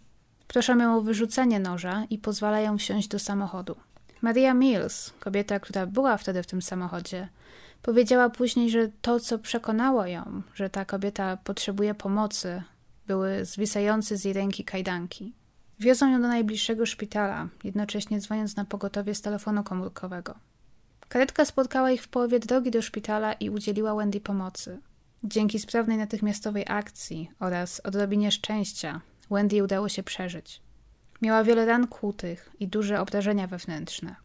Proszą ją o wyrzucenie noża i pozwalają wsiąść do samochodu. Maria Mills, kobieta, która była wtedy w tym samochodzie, powiedziała później, że to, co przekonało ją, że ta kobieta potrzebuje pomocy, były zwisające z jej ręki kajdanki. Wiozą ją do najbliższego szpitala, jednocześnie dzwoniąc na pogotowie z telefonu komórkowego. Karetka spotkała ich w połowie drogi do szpitala i udzieliła Wendy pomocy. Dzięki sprawnej natychmiastowej akcji oraz odrobinie szczęścia, Wendy udało się przeżyć. Miała wiele ran kłutych i duże obrażenia wewnętrzne.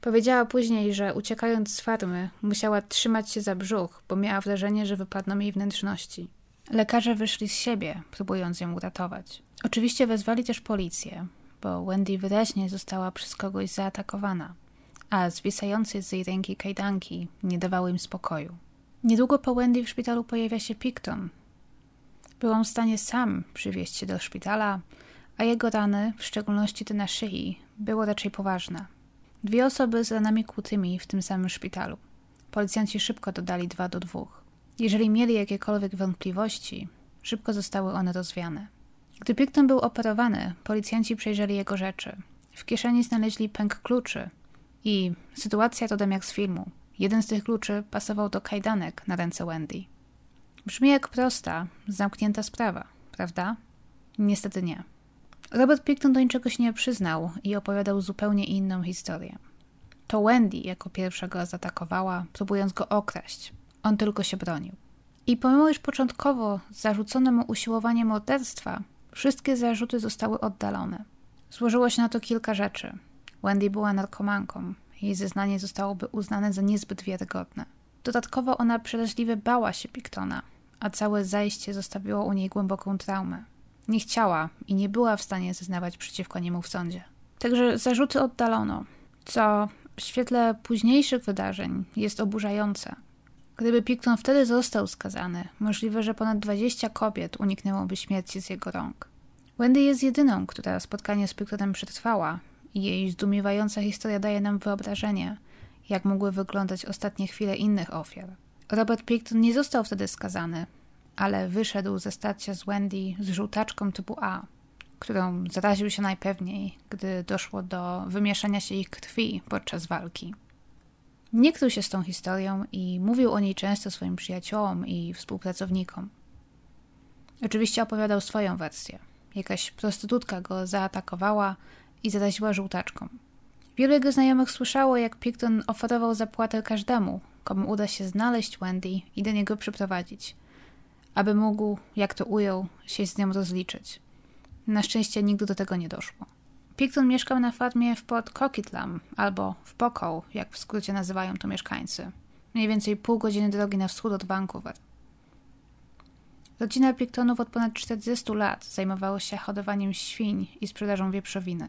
Powiedziała później, że uciekając z farmy, musiała trzymać się za brzuch, bo miała wrażenie, że wypadną jej wnętrzności. Lekarze wyszli z siebie, próbując ją uratować. Oczywiście wezwali też policję, bo Wendy wyraźnie została przez kogoś zaatakowana, a zwisające z jej ręki kajdanki nie dawały im spokoju. Niedługo po Wendy w szpitalu pojawia się Picton. Byłam w stanie sam przywieźć się do szpitala, a jego rany, w szczególności te na szyi, były raczej poważne. Dwie osoby z ranami kłutymi w tym samym szpitalu. Policjanci szybko dodali dwa do dwóch. Jeżeli mieli jakiekolwiek wątpliwości, szybko zostały one rozwiane. Gdy Picton był operowany, policjanci przejrzeli jego rzeczy. W kieszeni znaleźli pęk kluczy i sytuacja rodem jak z filmu. Jeden z tych kluczy pasował do kajdanek na ręce Wendy. Brzmi jak prosta, zamknięta sprawa, prawda? Niestety nie. Robert Picton do niczego się nie przyznał i opowiadał zupełnie inną historię. To Wendy jako pierwsza go zaatakowała, próbując go okraść. On tylko się bronił. I pomimo iż początkowo zarzucono mu usiłowanie morderstwa, wszystkie zarzuty zostały oddalone. Złożyło się na to kilka rzeczy. Wendy była narkomanką. Jej zeznanie zostałoby uznane za niezbyt wiarygodne. Dodatkowo ona przeraźliwie bała się Pictona, a całe zajście zostawiło u niej głęboką traumę. Nie chciała i nie była w stanie zeznawać przeciwko niemu w sądzie. Także zarzuty oddalono, co w świetle późniejszych wydarzeń jest oburzające. Gdyby Picton wtedy został skazany, możliwe, że ponad 20 kobiet uniknęłoby śmierci z jego rąk. Wendy jest jedyną, która spotkanie z Pictonem przetrwała jej zdumiewająca historia daje nam wyobrażenie, jak mogły wyglądać ostatnie chwile innych ofiar. Robert Picton nie został wtedy skazany, ale wyszedł ze starcia z Wendy z żółtaczką typu A, którą zaraził się najpewniej, gdy doszło do wymieszania się ich krwi podczas walki. Nie krył się z tą historią i mówił o niej często swoim przyjaciołom i współpracownikom. Oczywiście opowiadał swoją wersję. Jakaś prostytutka go zaatakowała i zaraziła żółtaczką. Wielu jego znajomych słyszało, jak Picton oferował zapłatę każdemu, komu uda się znaleźć Wendy i do niego przyprowadzić, aby mógł, jak to ujął, się z nią rozliczyć. Na szczęście nigdy do tego nie doszło. Picton mieszkał na farmie w Port Coquitlam, albo w Pokoł, jak w skrócie nazywają to mieszkańcy. Mniej więcej pół godziny drogi na wschód od Vancouver. Rodzina Pictonów od ponad 40 lat zajmowała się hodowaniem świń i sprzedażą wieprzowiny.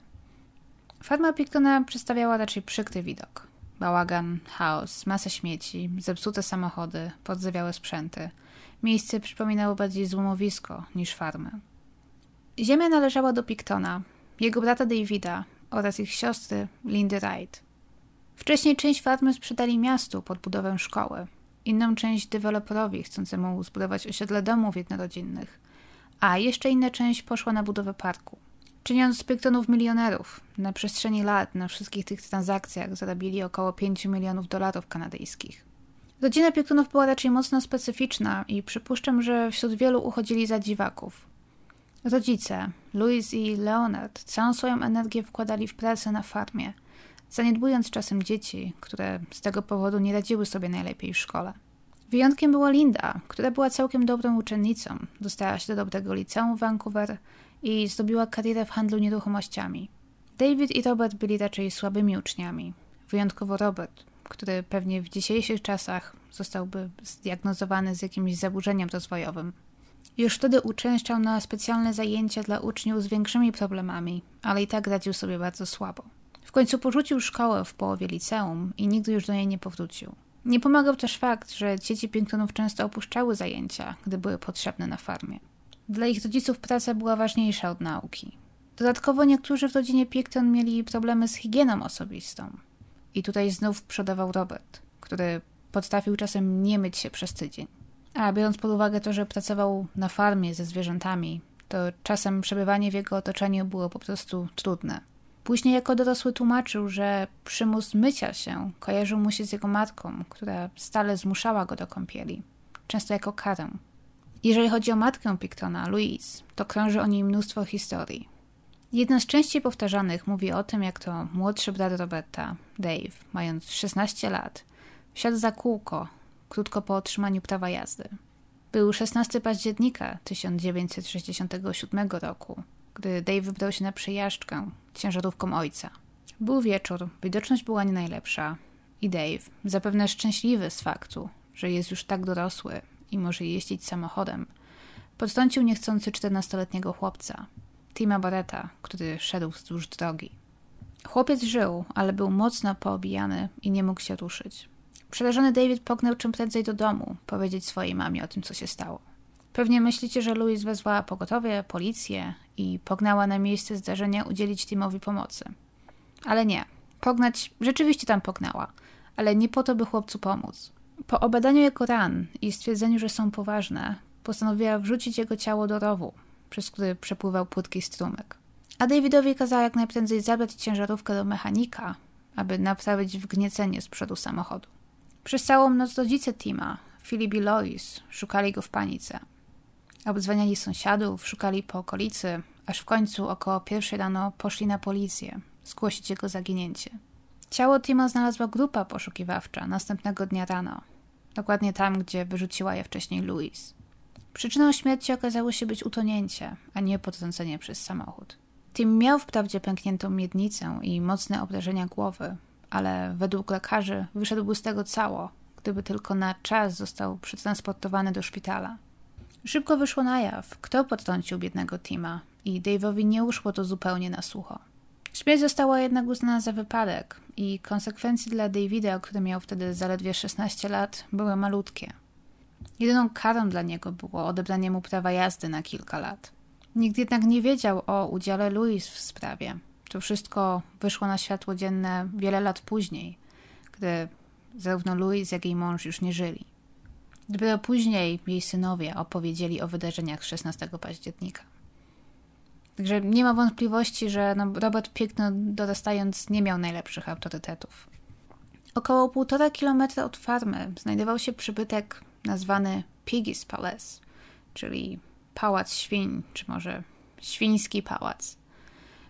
Farma Pictona przedstawiała raczej przykry widok. Bałagan, chaos, masę śmieci, zepsute samochody, podzewiałe sprzęty. Miejsce przypominało bardziej złomowisko niż farmę. Ziemia należała do Pictona, jego brata Davida oraz ich siostry Lindy Wright. Wcześniej część farmy sprzedali miastu pod budowę szkoły, inną część deweloperowi chcącemu zbudować osiedle domów jednorodzinnych, a jeszcze inna część poszła na budowę parku. Czyniąc z Pictonów milionerów, na przestrzeni lat na wszystkich tych transakcjach zarobili około 5 milionów dolarów kanadyjskich. Rodzina Pictonów była raczej mocno specyficzna i przypuszczam, że wśród wielu uchodzili za dziwaków. Rodzice, Louis i Leonard, całą swoją energię wkładali w pracę na farmie, zaniedbując czasem dzieci, które z tego powodu nie radziły sobie najlepiej w szkole. Wyjątkiem była Linda, która była całkiem dobrą uczennicą, dostała się do dobrego liceum w Vancouver i zdobiła karierę w handlu nieruchomościami. David i Robert byli raczej słabymi uczniami, wyjątkowo Robert, który pewnie w dzisiejszych czasach zostałby zdiagnozowany z jakimś zaburzeniem rozwojowym. Już wtedy uczęszczał na specjalne zajęcia dla uczniów z większymi problemami, ale i tak radził sobie bardzo słabo. W końcu porzucił szkołę w połowie liceum i nigdy już do niej nie powrócił. Nie pomagał też fakt, że dzieci Pinktonów często opuszczały zajęcia, gdy były potrzebne na farmie. Dla ich rodziców praca była ważniejsza od nauki. Dodatkowo niektórzy w rodzinie Pinkton mieli problemy z higieną osobistą. I tutaj znów przodował Robert, który potrafił czasem nie myć się przez tydzień. A biorąc pod uwagę to, że pracował na farmie ze zwierzętami, to czasem przebywanie w jego otoczeniu było po prostu trudne. Później jako dorosły tłumaczył, że przymus mycia się kojarzył mu się z jego matką, która stale zmuszała go do kąpieli, często jako karę. Jeżeli chodzi o matkę Pictona, Louise, to krąży o niej mnóstwo historii. Jedna z częściej powtarzanych mówi o tym, jak to młodszy brat Roberta, Dave, mając 16 lat, wsiadł za kółko krótko po otrzymaniu prawa jazdy. Był 16 października 1967 roku, gdy Dave wybrał się na przejażdżkę ciężarówką ojca. Był wieczór, widoczność była nie najlepsza i Dave, zapewne szczęśliwy z faktu, że jest już tak dorosły i może jeździć samochodem, podtrącił niechcący 14-letniego chłopca, Tima Barretta, który szedł wzdłuż drogi. Chłopiec żył, ale był mocno poobijany i nie mógł się ruszyć. Przerażony David pognał czym prędzej do domu, powiedzieć swojej mamie o tym, co się stało. Pewnie myślicie, że Louise wezwała pogotowie, policję i pognała na miejsce zdarzenia udzielić Timowi pomocy. Ale nie. Pognać rzeczywiście tam pognała, ale nie po to, by chłopcu pomóc. Po obadaniu jego ran i stwierdzeniu, że są poważne, postanowiła wrzucić jego ciało do rowu, przez który przepływał płytki strumyk. A Davidowi kazała jak najprędzej zabrać ciężarówkę do mechanika, aby naprawić wgniecenie z przodu samochodu. Przez całą noc rodzice Tima, Philip i Lois, szukali go w panice. Obdzwaniali sąsiadów, szukali po okolicy, aż w końcu około pierwszej rano poszli na policję, zgłosić jego zaginięcie. Ciało Tima znalazła grupa poszukiwawcza następnego dnia rano, dokładnie tam, gdzie wyrzuciła je wcześniej Louis. Przyczyną śmierci okazało się być utonięcie, a nie potrącenie przez samochód. Tim miał wprawdzie pękniętą miednicę i mocne obrażenia głowy, ale według lekarzy wyszedłby z tego cało, gdyby tylko na czas został przetransportowany do szpitala. Szybko wyszło na jaw, kto potrącił biednego Tima i Dave'owi nie uszło to zupełnie na sucho. Śmierć została jednak uznana za wypadek i konsekwencje dla Davida, który miał wtedy zaledwie 16 lat, były malutkie. Jedyną karą dla niego było odebranie mu prawa jazdy na kilka lat. Nikt jednak nie wiedział o udziale Louis w sprawie. To wszystko wyszło na światło dzienne wiele lat później, gdy zarówno Louis, jak i mąż już nie żyli. Dopiero później jej synowie opowiedzieli o wydarzeniach 16 października. Także nie ma wątpliwości, że no, Robert Pickno dorastając nie miał najlepszych autorytetów. Około półtora kilometra od farmy znajdował się przybytek nazwany Piggy's Palace, czyli pałac świń, czy może świński pałac.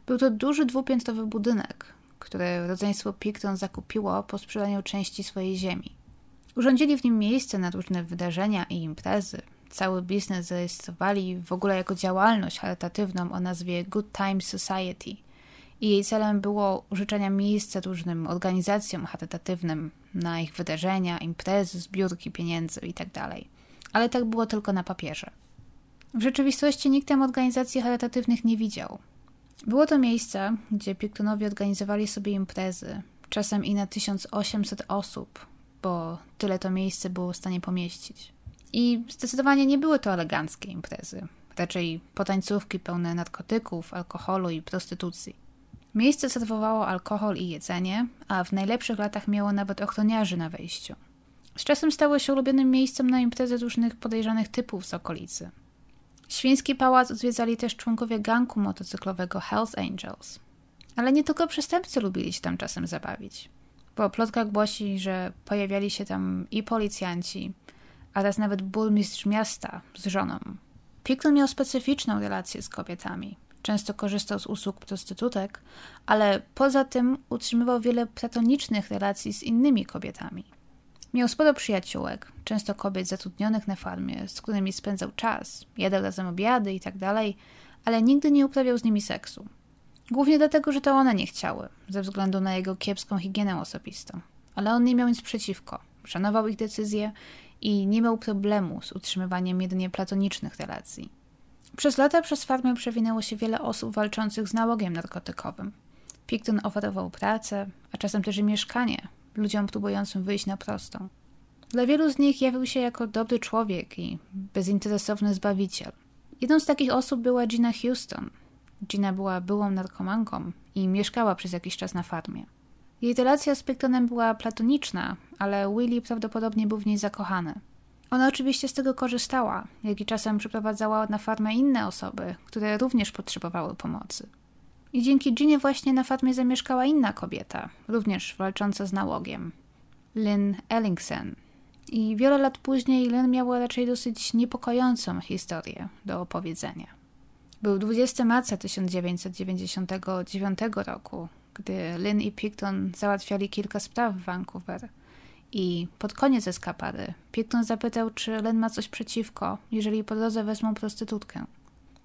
Był to duży dwupiętrowy budynek, który rodzeństwo Picton zakupiło po sprzedaniu części swojej ziemi. Urządzili w nim miejsce na różne wydarzenia i imprezy. Cały biznes zarejestrowali w ogóle jako działalność charytatywną o nazwie Good Times Society. I jej celem było użyczenie miejsca różnym organizacjom charytatywnym na ich wydarzenia, imprezy, zbiórki pieniędzy itd. Tak Ale tak było tylko na papierze. W rzeczywistości nikt tam organizacji charytatywnych nie widział. Było to miejsce, gdzie Piktonowie organizowali sobie imprezy, czasem i na 1800 osób, bo tyle to miejsce było w stanie pomieścić. I zdecydowanie nie były to eleganckie imprezy, raczej potańcówki pełne narkotyków, alkoholu i prostytucji. Miejsce serwowało alkohol i jedzenie, a w najlepszych latach miało nawet ochroniarzy na wejściu. Z czasem stało się ulubionym miejscem na imprezy różnych podejrzanych typów z okolicy. Świński pałac odwiedzali też członkowie ganku motocyklowego Hells Angels. Ale nie tylko przestępcy lubili się tam czasem zabawić. Bo plotka głosi, że pojawiali się tam i policjanci, a nawet burmistrz miasta z żoną. Pickle miał specyficzną relację z kobietami. Często korzystał z usług prostytutek, ale poza tym utrzymywał wiele platonicznych relacji z innymi kobietami. Miał sporo przyjaciółek, często kobiet zatrudnionych na farmie, z którymi spędzał czas, jadał razem obiady i tak ale nigdy nie uprawiał z nimi seksu. Głównie dlatego, że to one nie chciały, ze względu na jego kiepską higienę osobistą. Ale on nie miał nic przeciwko, szanował ich decyzje i nie miał problemu z utrzymywaniem jedynie platonicznych relacji. Przez lata przez farmę przewinęło się wiele osób walczących z nałogiem narkotykowym. Picton oferował pracę, a czasem też i mieszkanie ludziom próbującym wyjść na prostą. Dla wielu z nich jawił się jako dobry człowiek i bezinteresowny zbawiciel. Jedną z takich osób była Gina Houston. Gina była byłą narkomanką i mieszkała przez jakiś czas na farmie. Jej relacja z Pictonem była platoniczna, ale Willie prawdopodobnie był w niej zakochany. Ona oczywiście z tego korzystała, jak i czasem przyprowadzała na farmę inne osoby, które również potrzebowały pomocy. I dzięki Ginie właśnie na Fatmie zamieszkała inna kobieta, również walcząca z nałogiem. Lynn Ellingsen. I wiele lat później Lynn miała raczej dosyć niepokojącą historię do opowiedzenia. Był 20 marca 1999 roku, gdy Lynn i Picton załatwiali kilka spraw w Vancouver I pod koniec eskapady Picton zapytał, czy Len ma coś przeciwko, jeżeli po drodze wezmą prostytutkę.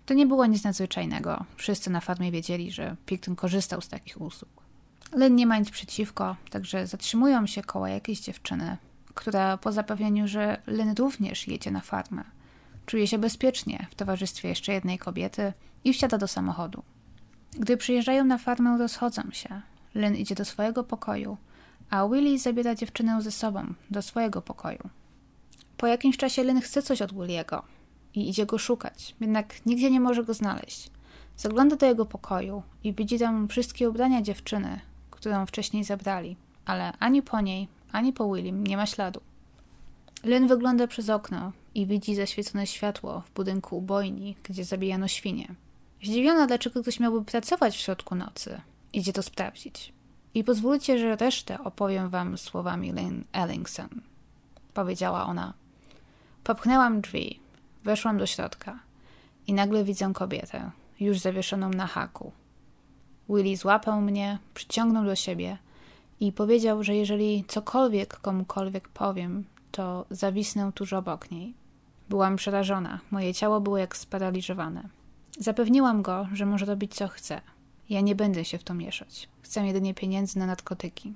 To nie było nic nadzwyczajnego. Wszyscy na farmie wiedzieli, że Picton korzystał z takich usług. Len nie ma nic przeciwko, także zatrzymują się koło jakiejś dziewczyny, która po zapewnieniu, że Len również jedzie na farmę, czuje się bezpiecznie w towarzystwie jeszcze jednej kobiety i wsiada do samochodu. Gdy przyjeżdżają na farmę, rozchodzą się. Len idzie do swojego pokoju, a Willie zabiera dziewczynę ze sobą do swojego pokoju. Po jakimś czasie Len chce coś od Williego i idzie go szukać, jednak nigdzie nie może go znaleźć. Zagląda do jego pokoju i widzi tam wszystkie ubrania dziewczyny, którą wcześniej zabrali, ale ani po niej, ani po Willim nie ma śladu. Len wygląda przez okno i widzi zaświecone światło w budynku ubojni, gdzie zabijano świnie. Zdziwiona, dlaczego ktoś miałby pracować w środku nocy, idzie to sprawdzić. I pozwólcie, że resztę opowiem wam słowami Lynn Ellingson. Powiedziała ona. Popchnęłam drzwi, weszłam do środka i nagle widzę kobietę, już zawieszoną na haku. Willy złapał mnie, przyciągnął do siebie i powiedział, że jeżeli cokolwiek komukolwiek powiem, to zawisnę tuż obok niej. Byłam przerażona, moje ciało było jak sparaliżowane. Zapewniłam go, że może robić co chce. Ja nie będę się w to mieszać. Chcę jedynie pieniędzy na narkotyki.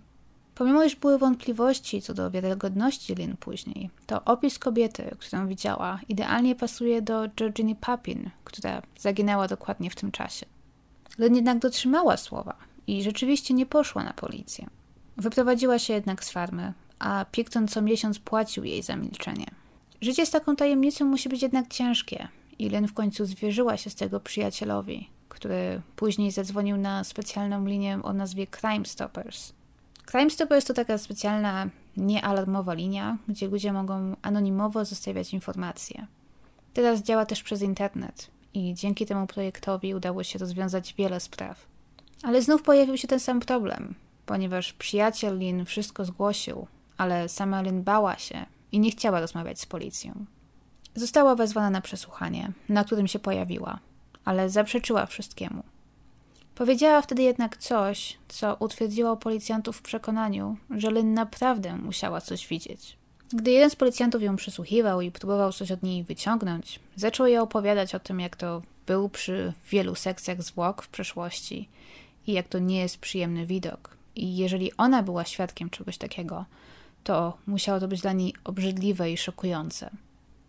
Pomimo iż były wątpliwości co do wiarygodności Lynn później, to opis kobiety, którą widziała, idealnie pasuje do Georginy Papin, która zaginęła dokładnie w tym czasie. Lynn jednak dotrzymała słowa i rzeczywiście nie poszła na policję. Wyprowadziła się jednak z farmy, a Picton co miesiąc płacił jej za milczenie. Życie z taką tajemnicą musi być jednak ciężkie i w końcu zwierzyła się z tego przyjacielowi, który później zadzwonił na specjalną linię o nazwie Crime Stoppers. Crime Stoppers to taka specjalna, niealarmowa linia, gdzie ludzie mogą anonimowo zostawiać informacje. Teraz działa też przez internet i dzięki temu projektowi udało się rozwiązać wiele spraw. Ale znów pojawił się ten sam problem, ponieważ przyjaciel Lin wszystko zgłosił, ale sama Lin bała się i nie chciała rozmawiać z policją. Została wezwana na przesłuchanie, na którym się pojawiła, ale zaprzeczyła wszystkiemu. Powiedziała wtedy jednak coś, co utwierdziło policjantów w przekonaniu, że Lynn naprawdę musiała coś widzieć. Gdy jeden z policjantów ją przysłuchiwał i próbował coś od niej wyciągnąć, zaczął jej opowiadać o tym, jak to był przy wielu sekcjach zwłok w przeszłości i jak to nie jest przyjemny widok. I jeżeli ona była świadkiem czegoś takiego, to musiało to być dla niej obrzydliwe i szokujące.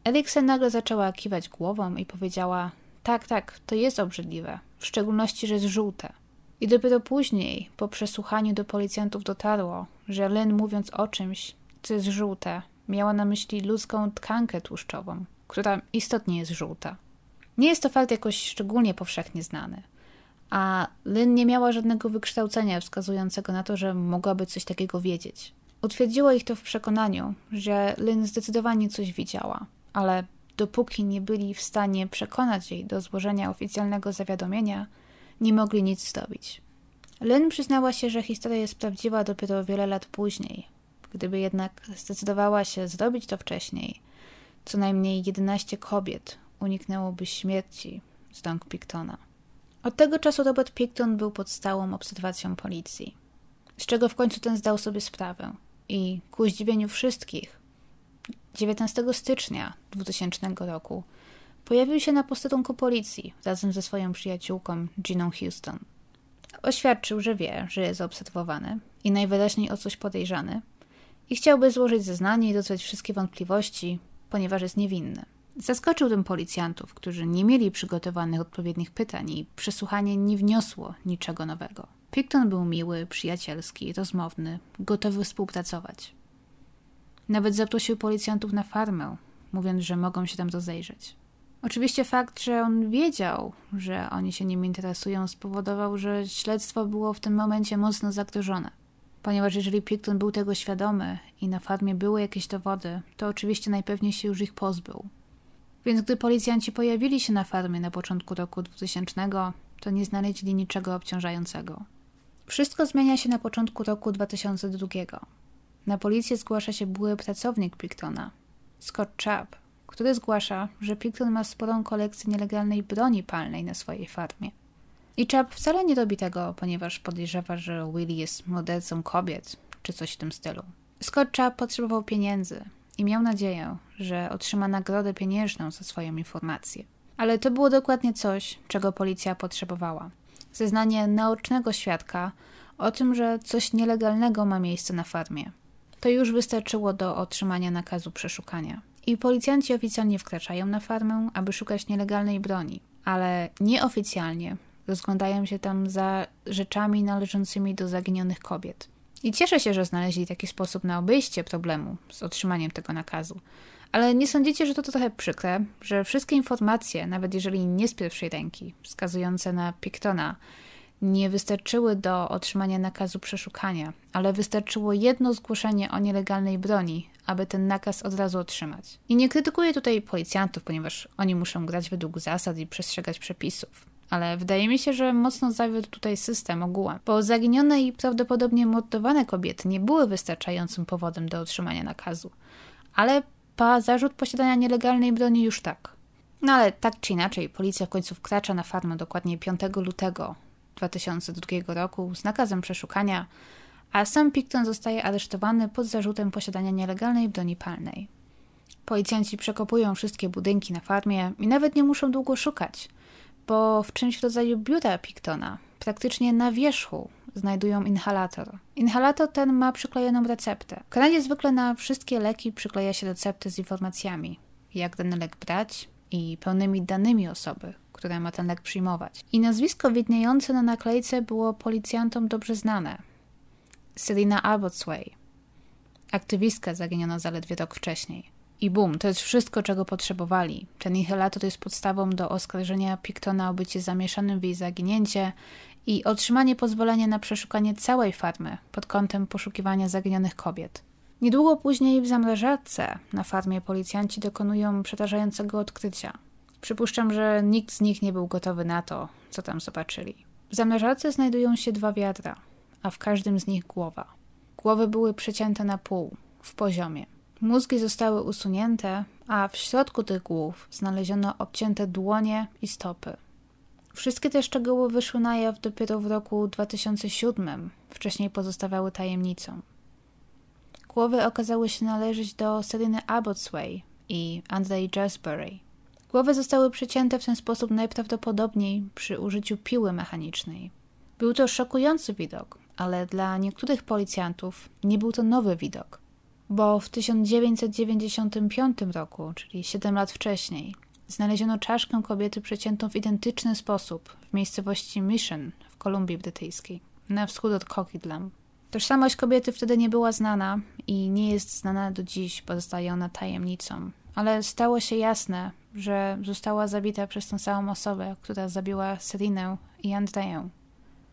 Eriksen nagle zaczęła kiwać głową i powiedziała: Tak, tak, to jest obrzydliwe, w szczególności, że jest żółte. I dopiero później, po przesłuchaniu do policjantów dotarło, że Lynn mówiąc o czymś, co jest żółte, miała na myśli ludzką tkankę tłuszczową, która istotnie jest żółta. Nie jest to fakt jakoś szczególnie powszechnie znany, a Lynn nie miała żadnego wykształcenia wskazującego na to, że mogłaby coś takiego wiedzieć. Utwierdziło ich to w przekonaniu, że Lynn zdecydowanie coś widziała, ale dopóki nie byli w stanie przekonać jej do złożenia oficjalnego zawiadomienia, nie mogli nic zrobić. Lynn przyznała się, że historia jest prawdziwa dopiero wiele lat później. Gdyby jednak zdecydowała się zrobić to wcześniej, co najmniej 11 kobiet uniknęłoby śmierci z rąk Pictona. Od tego czasu Robert Picton był pod stałą obserwacją policji, z czego w końcu ten zdał sobie sprawę i ku zdziwieniu wszystkich 19 stycznia 2000 roku pojawił się na posterunku policji razem ze swoją przyjaciółką Giną Houston. Oświadczył, że wie, że jest obserwowany i najwyraźniej o coś podejrzany i chciałby złożyć zeznanie i dotrzeć wszystkie wątpliwości, ponieważ jest niewinny. Zaskoczył tym policjantów, którzy nie mieli przygotowanych odpowiednich pytań i przesłuchanie nie wniosło niczego nowego. Picton był miły, przyjacielski, rozmowny, gotowy współpracować. Nawet zaprosił policjantów na farmę, mówiąc, że mogą się tam rozejrzeć. Oczywiście fakt, że on wiedział, że oni się nim interesują, spowodował, że śledztwo było w tym momencie mocno zagrożone. Ponieważ jeżeli Picton był tego świadomy i na farmie były jakieś dowody, to oczywiście najpewniej się już ich pozbył. Więc gdy policjanci pojawili się na farmie na początku roku 2000, to nie znaleźli niczego obciążającego. Wszystko zmienia się na początku roku 2002. Na policję zgłasza się były pracownik Pictona, Scott Chubb, który zgłasza, że Picton ma sporą kolekcję nielegalnej broni palnej na swojej farmie. I Chubb wcale nie robi tego, ponieważ podejrzewa, że Willie jest mordercą kobiet, czy coś w tym stylu. Scotcha potrzebował pieniędzy i miał nadzieję, że otrzyma nagrodę pieniężną za swoją informację. Ale to było dokładnie coś, czego policja potrzebowała. Zeznanie naocznego świadka o tym, że coś nielegalnego ma miejsce na farmie. To już wystarczyło do otrzymania nakazu przeszukania. I policjanci oficjalnie wkraczają na farmę, aby szukać nielegalnej broni, ale nieoficjalnie rozglądają się tam za rzeczami należącymi do zaginionych kobiet. I cieszę się, że znaleźli taki sposób na obejście problemu z otrzymaniem tego nakazu. Ale nie sądzicie, że to, to trochę przykre, że wszystkie informacje, nawet jeżeli nie z pierwszej ręki, wskazujące na Pictona, nie wystarczyły do otrzymania nakazu przeszukania, ale wystarczyło jedno zgłoszenie o nielegalnej broni, aby ten nakaz od razu otrzymać. I nie krytykuję tutaj policjantów, ponieważ oni muszą grać według zasad i przestrzegać przepisów. Ale wydaje mi się, że mocno zawiódł tutaj system ogółem, bo zaginione i prawdopodobnie mordowane kobiety nie były wystarczającym powodem do otrzymania nakazu. Ale pa zarzut posiadania nielegalnej broni już tak. No ale tak czy inaczej, policja w końcu wkracza na farmę dokładnie 5 lutego 2002 roku z nakazem przeszukania, a sam Picton zostaje aresztowany pod zarzutem posiadania nielegalnej broni palnej. Policjanci przekopują wszystkie budynki na farmie i nawet nie muszą długo szukać, bo w czymś w rodzaju biura Pictona, praktycznie na wierzchu, znajdują inhalator. Inhalator ten ma przyklejoną receptę. W Kanadzie zwykle na wszystkie leki przykleja się receptę z informacjami, jak ten lek brać i pełnymi danymi osoby, która ma ten lek przyjmować. I nazwisko widniejące na naklejce było policjantom dobrze znane. Selina Abbotsway, aktywistka zaginiona zaledwie rok wcześniej. I bum, to jest wszystko, czego potrzebowali. Ten inhalator jest podstawą do oskarżenia Pictona o bycie zamieszanym w jej zaginięcie i otrzymanie pozwolenia na przeszukanie całej farmy pod kątem poszukiwania zaginionych kobiet. Niedługo później w zamrażarce na farmie policjanci dokonują przerażającego odkrycia. Przypuszczam, że nikt z nich nie był gotowy na to, co tam zobaczyli. W zamrażarce znajdują się dwa wiadra, a w każdym z nich głowa. Głowy były przecięte na pół, w poziomie. Mózgi zostały usunięte, a w środku tych głów znaleziono obcięte dłonie i stopy. Wszystkie te szczegóły wyszły na jaw dopiero w roku 2007, wcześniej pozostawały tajemnicą. Głowy okazały się należeć do Seliny Abbotsway i Andrei Jasbury. Głowy zostały przecięte w ten sposób najprawdopodobniej przy użyciu piły mechanicznej. Był to szokujący widok, ale dla niektórych policjantów nie był to nowy widok, bo w 1995 roku, czyli 7 lat wcześniej, znaleziono czaszkę kobiety przeciętą w identyczny sposób w miejscowości Mission w Kolumbii Brytyjskiej, na wschód od Coquitlam. Tożsamość kobiety wtedy nie była znana i nie jest znana do dziś, pozostaje ona tajemnicą. Ale stało się jasne, że została zabita przez tę samą osobę, która zabiła Serinę i Andreję.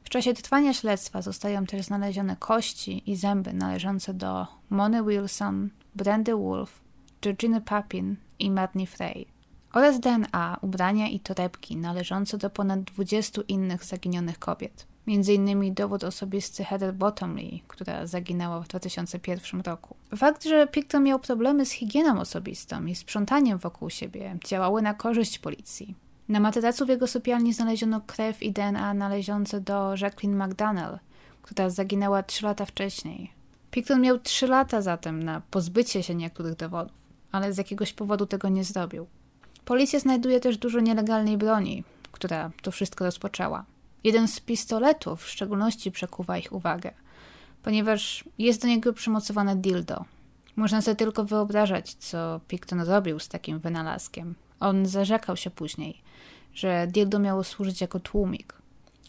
W czasie trwania śledztwa zostają też znalezione kości i zęby należące do Mony Wilson, Brandy Wolf, Georginy Papin i Madney Frey oraz DNA, ubrania i torebki należące do ponad 20 innych zaginionych kobiet. Między innymi dowód osobisty Heather Bottomley, która zaginęła w 2001 roku. Fakt, że Picton miał problemy z higieną osobistą i sprzątaniem wokół siebie, działały na korzyść policji. Na materacu w jego sypialni znaleziono krew i DNA należące do Jacqueline McDonnell, która zaginęła 3 lata wcześniej. Picton miał 3 lata zatem na pozbycie się niektórych dowodów, ale z jakiegoś powodu tego nie zrobił. Policja znajduje też dużo nielegalnej broni, która to wszystko rozpoczęła. Jeden z pistoletów w szczególności przekuwa ich uwagę, ponieważ jest do niego przymocowane dildo. Można sobie tylko wyobrażać, co Picton robił z takim wynalazkiem. On zarzekał się później, że dildo miało służyć jako tłumik.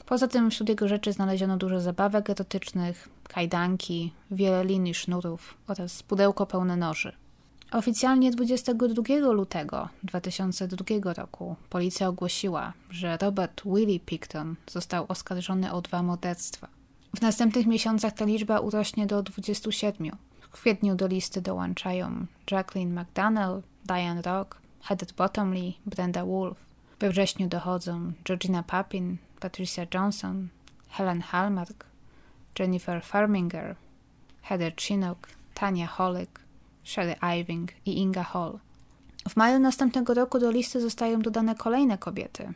Poza tym wśród jego rzeczy znaleziono dużo zabawek erotycznych, kajdanki, wiele linii sznurów oraz pudełko pełne noży. Oficjalnie 22 lutego 2002 roku policja ogłosiła, że Robert Willie Picton został oskarżony o dwa morderstwa. W następnych miesiącach ta liczba urośnie do 27. W kwietniu do listy dołączają Jacqueline McDonnell, Diane Rock, Heather Bottomley, Brenda Wolf. We wrześniu dochodzą Georgina Papin, Patricia Johnson, Helen Hallmark, Jennifer Farminger, Heather Chinook, Tania Hollick, Sherry Iving i Inga Hall. W maju następnego roku do listy zostają dodane kolejne kobiety.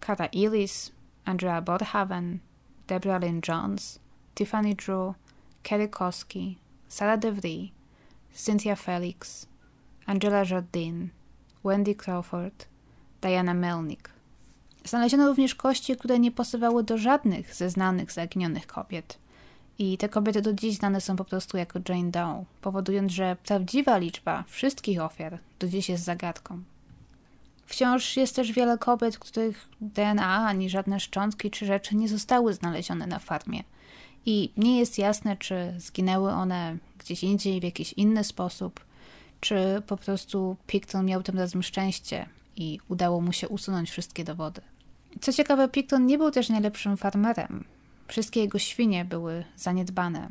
Kara Ellis, Andrea Bodhaven, Deborah Lynn Jones, Tiffany Drew, Kerry Koski, Sarah DeVry, Cynthia Felix, Angela Jardine, Wendy Crawford, Diana Melnick. Znaleziono również kości, które nie pasowały do żadnych ze znanych zaginionych kobiet. I te kobiety do dziś znane są po prostu jako Jane Doe, powodując, że prawdziwa liczba wszystkich ofiar do dziś jest zagadką. Wciąż jest też wiele kobiet, których DNA ani żadne szczątki czy rzeczy nie zostały znalezione na farmie. I nie jest jasne, czy zginęły one gdzieś indziej w jakiś inny sposób, czy po prostu Picton miał tym razem szczęście i udało mu się usunąć wszystkie dowody. Co ciekawe, Picton nie był też najlepszym farmerem. Wszystkie jego świnie były zaniedbane.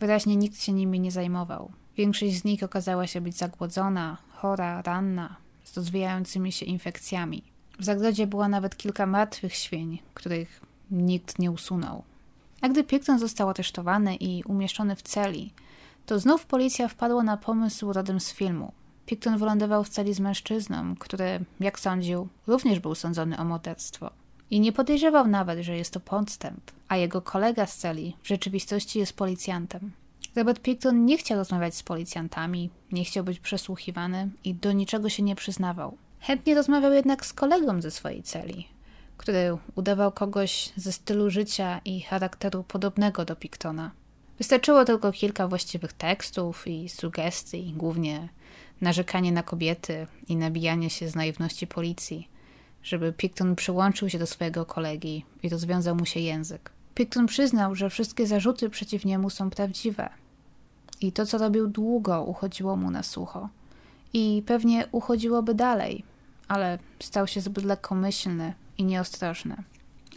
Wyraźnie nikt się nimi nie zajmował. Większość z nich okazała się być zagłodzona, chora, ranna, z rozwijającymi się infekcjami. W zagrodzie było nawet kilka martwych świń, których nikt nie usunął. A gdy Picton został aresztowany i umieszczony w celi, to znów policja wpadła na pomysł rodem z filmu. Picton wylądował w celi z mężczyzną, który, jak sądził, również był sądzony o morderstwo. I nie podejrzewał nawet, że jest to podstęp, a jego kolega z celi w rzeczywistości jest policjantem. Robert Picton nie chciał rozmawiać z policjantami, nie chciał być przesłuchiwany i do niczego się nie przyznawał. Chętnie rozmawiał jednak z kolegą ze swojej celi, który udawał kogoś ze stylu życia i charakteru podobnego do Pictona. Wystarczyło tylko kilka właściwych tekstów i sugestii, głównie narzekanie na kobiety i nabijanie się z naiwności policji, żeby Picton przyłączył się do swojego kolegi i rozwiązał mu się język. Picton przyznał, że wszystkie zarzuty przeciw niemu są prawdziwe. I to, co robił długo, uchodziło mu na sucho. I pewnie uchodziłoby dalej, ale stał się zbyt lekkomyślny i nieostrożny.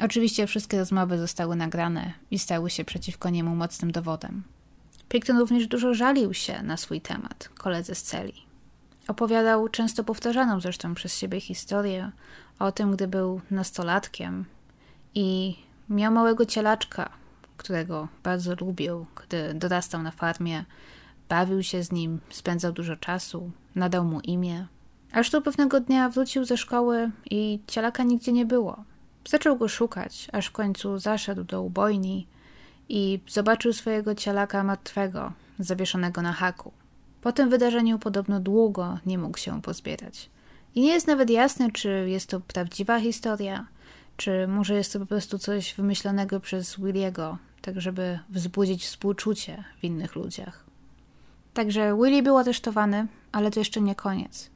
Oczywiście wszystkie rozmowy zostały nagrane i stały się przeciwko niemu mocnym dowodem. Picton również dużo żalił się na swój temat, koledze z celi. Opowiadał często powtarzaną zresztą przez siebie historię o tym, gdy był nastolatkiem i miał małego cielaczka, którego bardzo lubił, gdy dorastał na farmie, bawił się z nim, spędzał dużo czasu, nadał mu imię. Aż tu pewnego dnia wrócił ze szkoły i cielaka nigdzie nie było. Zaczął go szukać, aż w końcu zaszedł do ubojni i zobaczył swojego cielaka martwego, zawieszonego na haku. Po tym wydarzeniu podobno długo nie mógł się pozbierać. I nie jest nawet jasne, czy jest to prawdziwa historia, czy może jest to po prostu coś wymyślonego przez Williego, tak żeby wzbudzić współczucie w innych ludziach. Także Willie był aresztowany, ale to jeszcze nie koniec.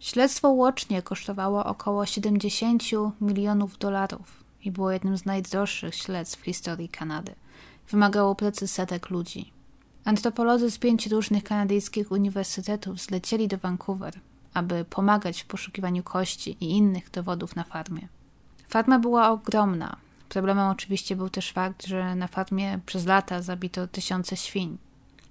Śledztwo łącznie kosztowało około 70 milionów dolarów i było jednym z najdroższych śledztw w historii Kanady. Wymagało pracy setek ludzi. Antropolodzy z pięciu różnych kanadyjskich uniwersytetów zlecieli do Vancouver, aby pomagać w poszukiwaniu kości i innych dowodów na farmie. Farma była ogromna. Problemem oczywiście był też fakt, że na farmie przez lata zabito tysiące świń.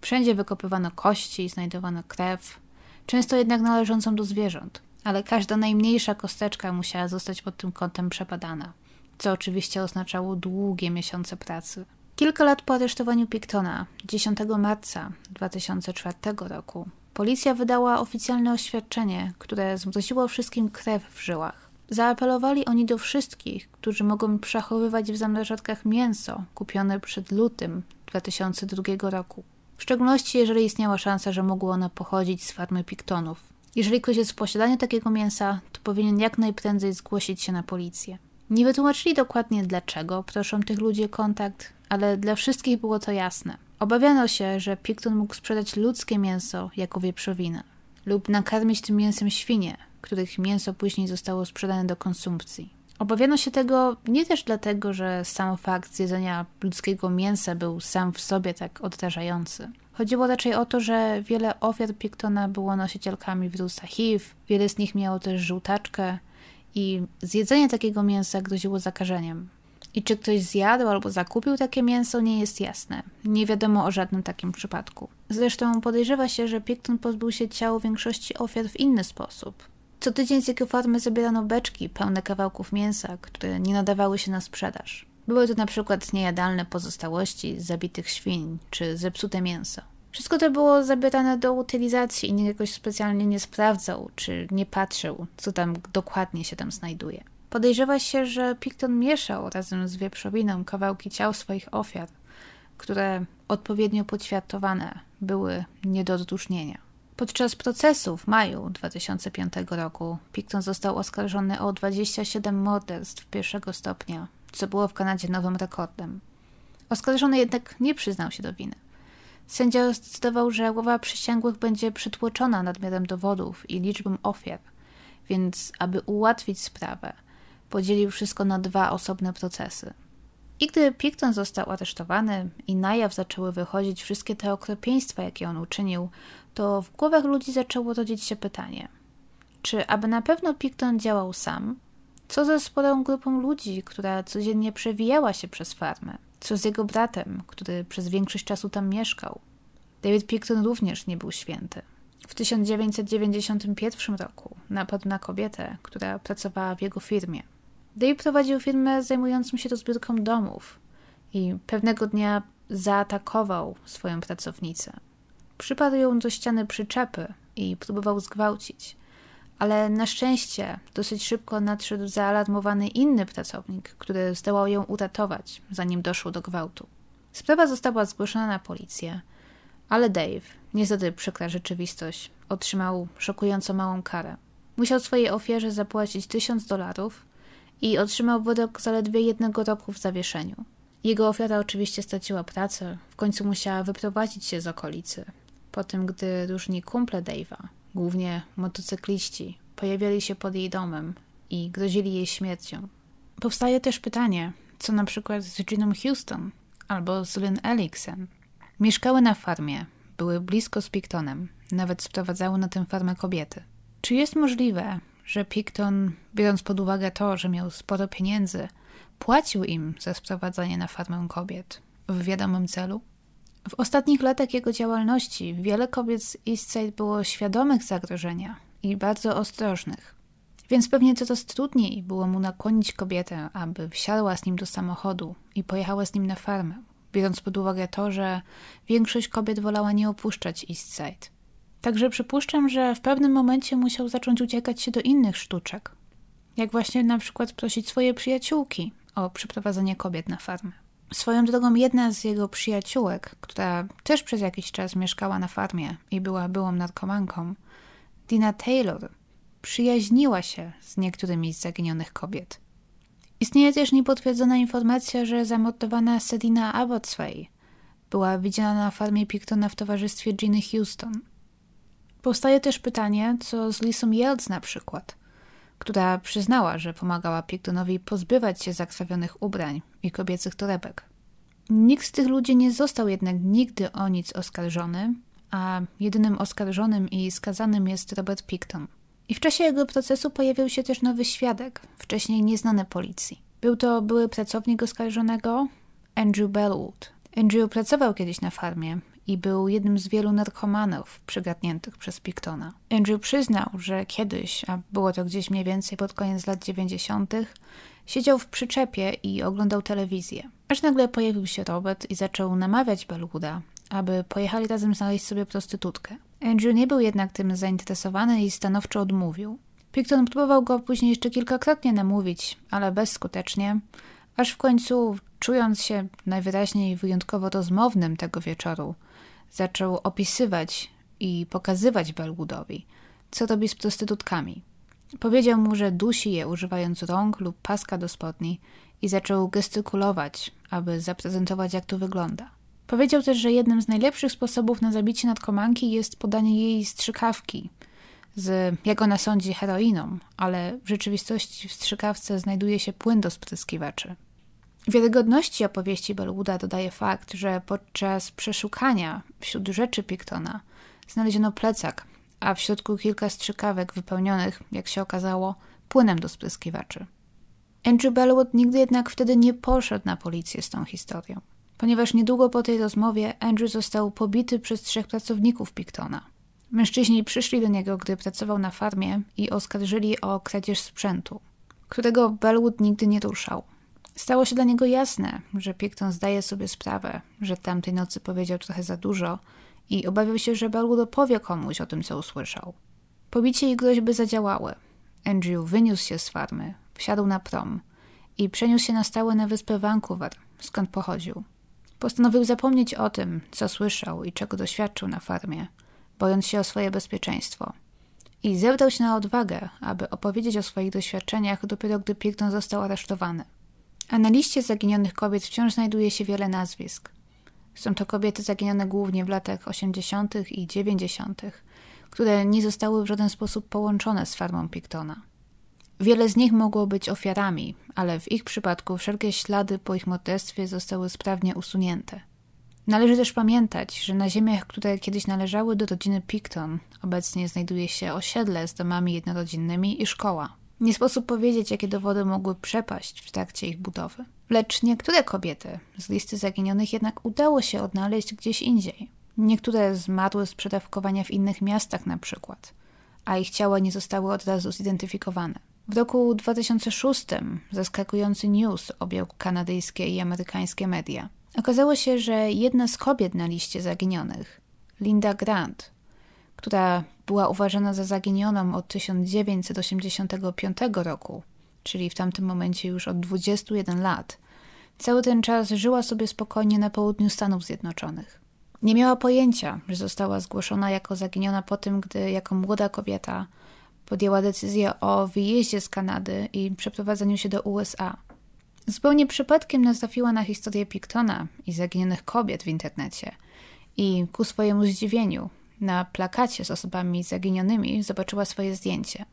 Wszędzie wykopywano kości, i znajdowano krew, często jednak należącą do zwierząt, ale każda najmniejsza kosteczka musiała zostać pod tym kątem przebadana, co oczywiście oznaczało długie miesiące pracy. Kilka lat po aresztowaniu Pictona, 10 marca 2004 roku, policja wydała oficjalne oświadczenie, które zmroziło wszystkim krew w żyłach. Zaapelowali oni do wszystkich, którzy mogą przechowywać w zamrażarkach mięso kupione przed lutym 2002 roku. W szczególności, jeżeli istniała szansa, że mogło ono pochodzić z farmy Pictonów. Jeżeli ktoś jest w posiadaniu takiego mięsa, to powinien jak najprędzej zgłosić się na policję. Nie wytłumaczyli dokładnie dlaczego proszą tych ludzi o kontakt, ale dla wszystkich było to jasne. Obawiano się, że Picton mógł sprzedać ludzkie mięso jako wieprzowinę lub nakarmić tym mięsem świnie, których mięso później zostało sprzedane do konsumpcji. Obawiano się tego nie też dlatego, że sam fakt zjedzenia ludzkiego mięsa był sam w sobie tak odrażający. Chodziło raczej o to, że wiele ofiar Pictona było nosicielkami wirusa HIV, wiele z nich miało też żółtaczkę i zjedzenie takiego mięsa groziło zakażeniem. I czy ktoś zjadł albo zakupił takie mięso, nie jest jasne. Nie wiadomo o żadnym takim przypadku. Zresztą podejrzewa się, że Picton pozbył się ciał większości ofiar w inny sposób. Co tydzień z jego farmy zabierano beczki pełne kawałków mięsa, które nie nadawały się na sprzedaż. Były to na przykład niejadalne pozostałości zabitych świń czy zepsute mięso. Wszystko to było zabierane do utylizacji i nikt jakoś specjalnie nie sprawdzał czy nie patrzył, co tam dokładnie się tam znajduje. Podejrzewa się, że Picton mieszał razem z wieprzowiną kawałki ciał swoich ofiar, które odpowiednio podświatowane były nie do odróżnienia. Podczas procesu w maju 2005 roku Picton został oskarżony o 27 morderstw pierwszego stopnia, co było w Kanadzie nowym rekordem. Oskarżony jednak nie przyznał się do winy. Sędzia zdecydował, że głowa przysięgłych będzie przytłoczona nadmiarem dowodów i liczbą ofiar, więc aby ułatwić sprawę, podzielił wszystko na dwa osobne procesy. I gdy Picton został aresztowany i na jaw zaczęły wychodzić wszystkie te okropieństwa, jakie on uczynił, to w głowach ludzi zaczęło rodzić się pytanie: czy aby na pewno Picton działał sam? Co ze sporą grupą ludzi, która codziennie przewijała się przez farmę? Co z jego bratem, który przez większość czasu tam mieszkał? David Picton również nie był święty. W 1991 roku napadł na kobietę, która pracowała w jego firmie. Dave prowadził firmę zajmującą się rozbiórką domów i pewnego dnia zaatakował swoją pracownicę. Przypadł ją do ściany przyczepy i próbował zgwałcić, ale na szczęście dosyć szybko nadszedł zaalarmowany inny pracownik, który zdołał ją uratować, zanim doszło do gwałtu. Sprawa została zgłoszona na policję, ale Dave, niestety przykra rzeczywistość, otrzymał szokująco małą karę. Musiał swojej ofierze zapłacić tysiąc dolarów i otrzymał wyrok zaledwie jednego roku w zawieszeniu. Jego ofiara oczywiście straciła pracę, w końcu musiała wyprowadzić się z okolicy. Po tym, gdy różni kumple Dave'a, głównie motocykliści, pojawiali się pod jej domem i grozili jej śmiercią. Powstaje też pytanie, co na przykład z Giną Houston albo z Lynn Ellickson. Mieszkały na farmie, były blisko z Pictonem, nawet sprowadzały na tę farmę kobiety. Czy jest możliwe, że Picton, biorąc pod uwagę to, że miał sporo pieniędzy, płacił im za sprowadzanie na farmę kobiet w wiadomym celu? W ostatnich latach jego działalności wiele kobiet z Eastside było świadomych zagrożenia i bardzo ostrożnych. Więc pewnie coraz trudniej było mu nakłonić kobietę, aby wsiadła z nim do samochodu i pojechała z nim na farmę, biorąc pod uwagę to, że większość kobiet wolała nie opuszczać Eastside. Także przypuszczam, że w pewnym momencie musiał zacząć uciekać się do innych sztuczek, jak właśnie na przykład prosić swoje przyjaciółki o przyprowadzenie kobiet na farmę. Swoją drogą jedna z jego przyjaciółek, która też przez jakiś czas mieszkała na farmie i była byłą narkomanką, Dina Taylor, przyjaźniła się z niektórymi z zaginionych kobiet. Istnieje też niepotwierdzona informacja, że zamordowana Sedina Abbotsway była widziana na farmie Pictona w towarzystwie Ginny Houston – Powstaje też pytanie, co z Lisą Jelc na przykład, która przyznała, że pomagała Pictonowi pozbywać się zakrwawionych ubrań i kobiecych torebek. Nikt z tych ludzi nie został jednak nigdy o nic oskarżony, a jedynym oskarżonym i skazanym jest Robert Picton. I w czasie jego procesu pojawił się też nowy świadek, wcześniej nieznany policji. Był to były pracownik oskarżonego Andrew Bellwood. Andrew pracował kiedyś na farmie i był jednym z wielu narkomanów przygadniętych przez Pictona. Andrew przyznał, że kiedyś, a było to gdzieś mniej więcej pod koniec lat 90., siedział w przyczepie i oglądał telewizję. Aż nagle pojawił się Robert i zaczął namawiać Bellwooda, aby pojechali razem znaleźć sobie prostytutkę. Andrew nie był jednak tym zainteresowany i stanowczo odmówił. Picton próbował go później jeszcze kilkakrotnie namówić, ale bezskutecznie, aż w końcu, czując się najwyraźniej wyjątkowo rozmownym tego wieczoru, zaczął opisywać i pokazywać Bellwoodowi, co robi z prostytutkami. Powiedział mu, że dusi je używając rąk lub paska do spodni i zaczął gestykulować, aby zaprezentować, jak to wygląda. Powiedział też, że jednym z najlepszych sposobów na zabicie narkomanki jest podanie jej strzykawki z, jak ona sądzi, heroiną, ale w rzeczywistości w strzykawce znajduje się płyn do spryskiwaczy. Wiarygodności opowieści Bellwooda dodaje fakt, że podczas przeszukania wśród rzeczy Pictona znaleziono plecak, a w środku kilka strzykawek wypełnionych, jak się okazało, płynem do spryskiwaczy. Andrew Bellwood nigdy jednak wtedy nie poszedł na policję z tą historią, ponieważ niedługo po tej rozmowie Andrew został pobity przez trzech pracowników Pictona. Mężczyźni przyszli do niego, gdy pracował na farmie i oskarżyli o kradzież sprzętu, którego Bellwood nigdy nie ruszał. Stało się dla niego jasne, że Picton zdaje sobie sprawę, że tamtej nocy powiedział trochę za dużo i obawiał się, że Balwood opowie komuś o tym, co usłyszał. Pobicie i groźby zadziałały. Andrew wyniósł się z farmy, wsiadł na prom i przeniósł się na stałe na wyspę Vancouver, skąd pochodził. Postanowił zapomnieć o tym, co słyszał i czego doświadczył na farmie, bojąc się o swoje bezpieczeństwo. I zebrał się na odwagę, aby opowiedzieć o swoich doświadczeniach dopiero gdy Picton został aresztowany. A na liście zaginionych kobiet wciąż znajduje się wiele nazwisk. Są to kobiety zaginione głównie w latach 80. i 90., które nie zostały w żaden sposób połączone z farmą Pictona. Wiele z nich mogło być ofiarami, ale w ich przypadku wszelkie ślady po ich morderstwie zostały sprawnie usunięte. Należy też pamiętać, że na ziemiach, które kiedyś należały do rodziny Picton, obecnie znajduje się osiedle z domami jednorodzinnymi i szkoła. Nie sposób powiedzieć, jakie dowody mogły przepaść w trakcie ich budowy. Lecz niektóre kobiety z listy zaginionych jednak udało się odnaleźć gdzieś indziej. Niektóre zmarły z przedawkowania w innych miastach na przykład, a ich ciała nie zostały od razu zidentyfikowane. W roku 2006 zaskakujący news objął kanadyjskie i amerykańskie media. Okazało się, że jedna z kobiet na liście zaginionych, Linda Grant, która była uważana za zaginioną od 1985 roku, czyli w tamtym momencie już od 21 lat, cały ten czas żyła sobie spokojnie na południu Stanów Zjednoczonych. Nie miała pojęcia, że została zgłoszona jako zaginiona po tym, gdy jako młoda kobieta podjęła decyzję o wyjeździe z Kanady i przeprowadzeniu się do USA. Zupełnie przypadkiem natrafiła na historię Pictona i zaginionych kobiet w internecie i ku swojemu zdziwieniu na plakacie z osobami zaginionymi zobaczyła swoje zdjęcie.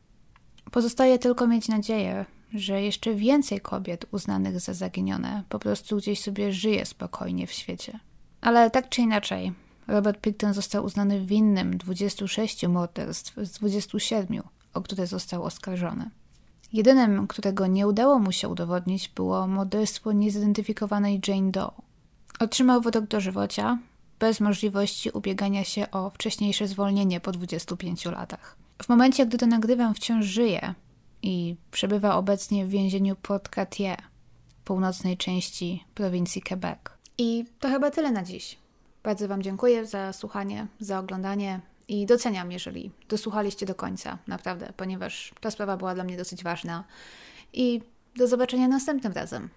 Pozostaje tylko mieć nadzieję, że jeszcze więcej kobiet uznanych za zaginione po prostu gdzieś sobie żyje spokojnie w świecie. Ale tak czy inaczej, Robert Picton został uznany winnym 26 morderstw z 27, o które został oskarżony. Jedynym, którego nie udało mu się udowodnić, było morderstwo niezidentyfikowanej Jane Doe. Otrzymał wyrok dożywocia, bez możliwości ubiegania się o wcześniejsze zwolnienie po 25 latach. W momencie, gdy to nagrywam, wciąż żyje i przebywa obecnie w więzieniu Port Cartier, północnej części prowincji Quebec. I to chyba tyle na dziś. Bardzo Wam dziękuję za słuchanie, za oglądanie i doceniam, jeżeli dosłuchaliście do końca, naprawdę, ponieważ ta sprawa była dla mnie dosyć ważna. I do zobaczenia następnym razem.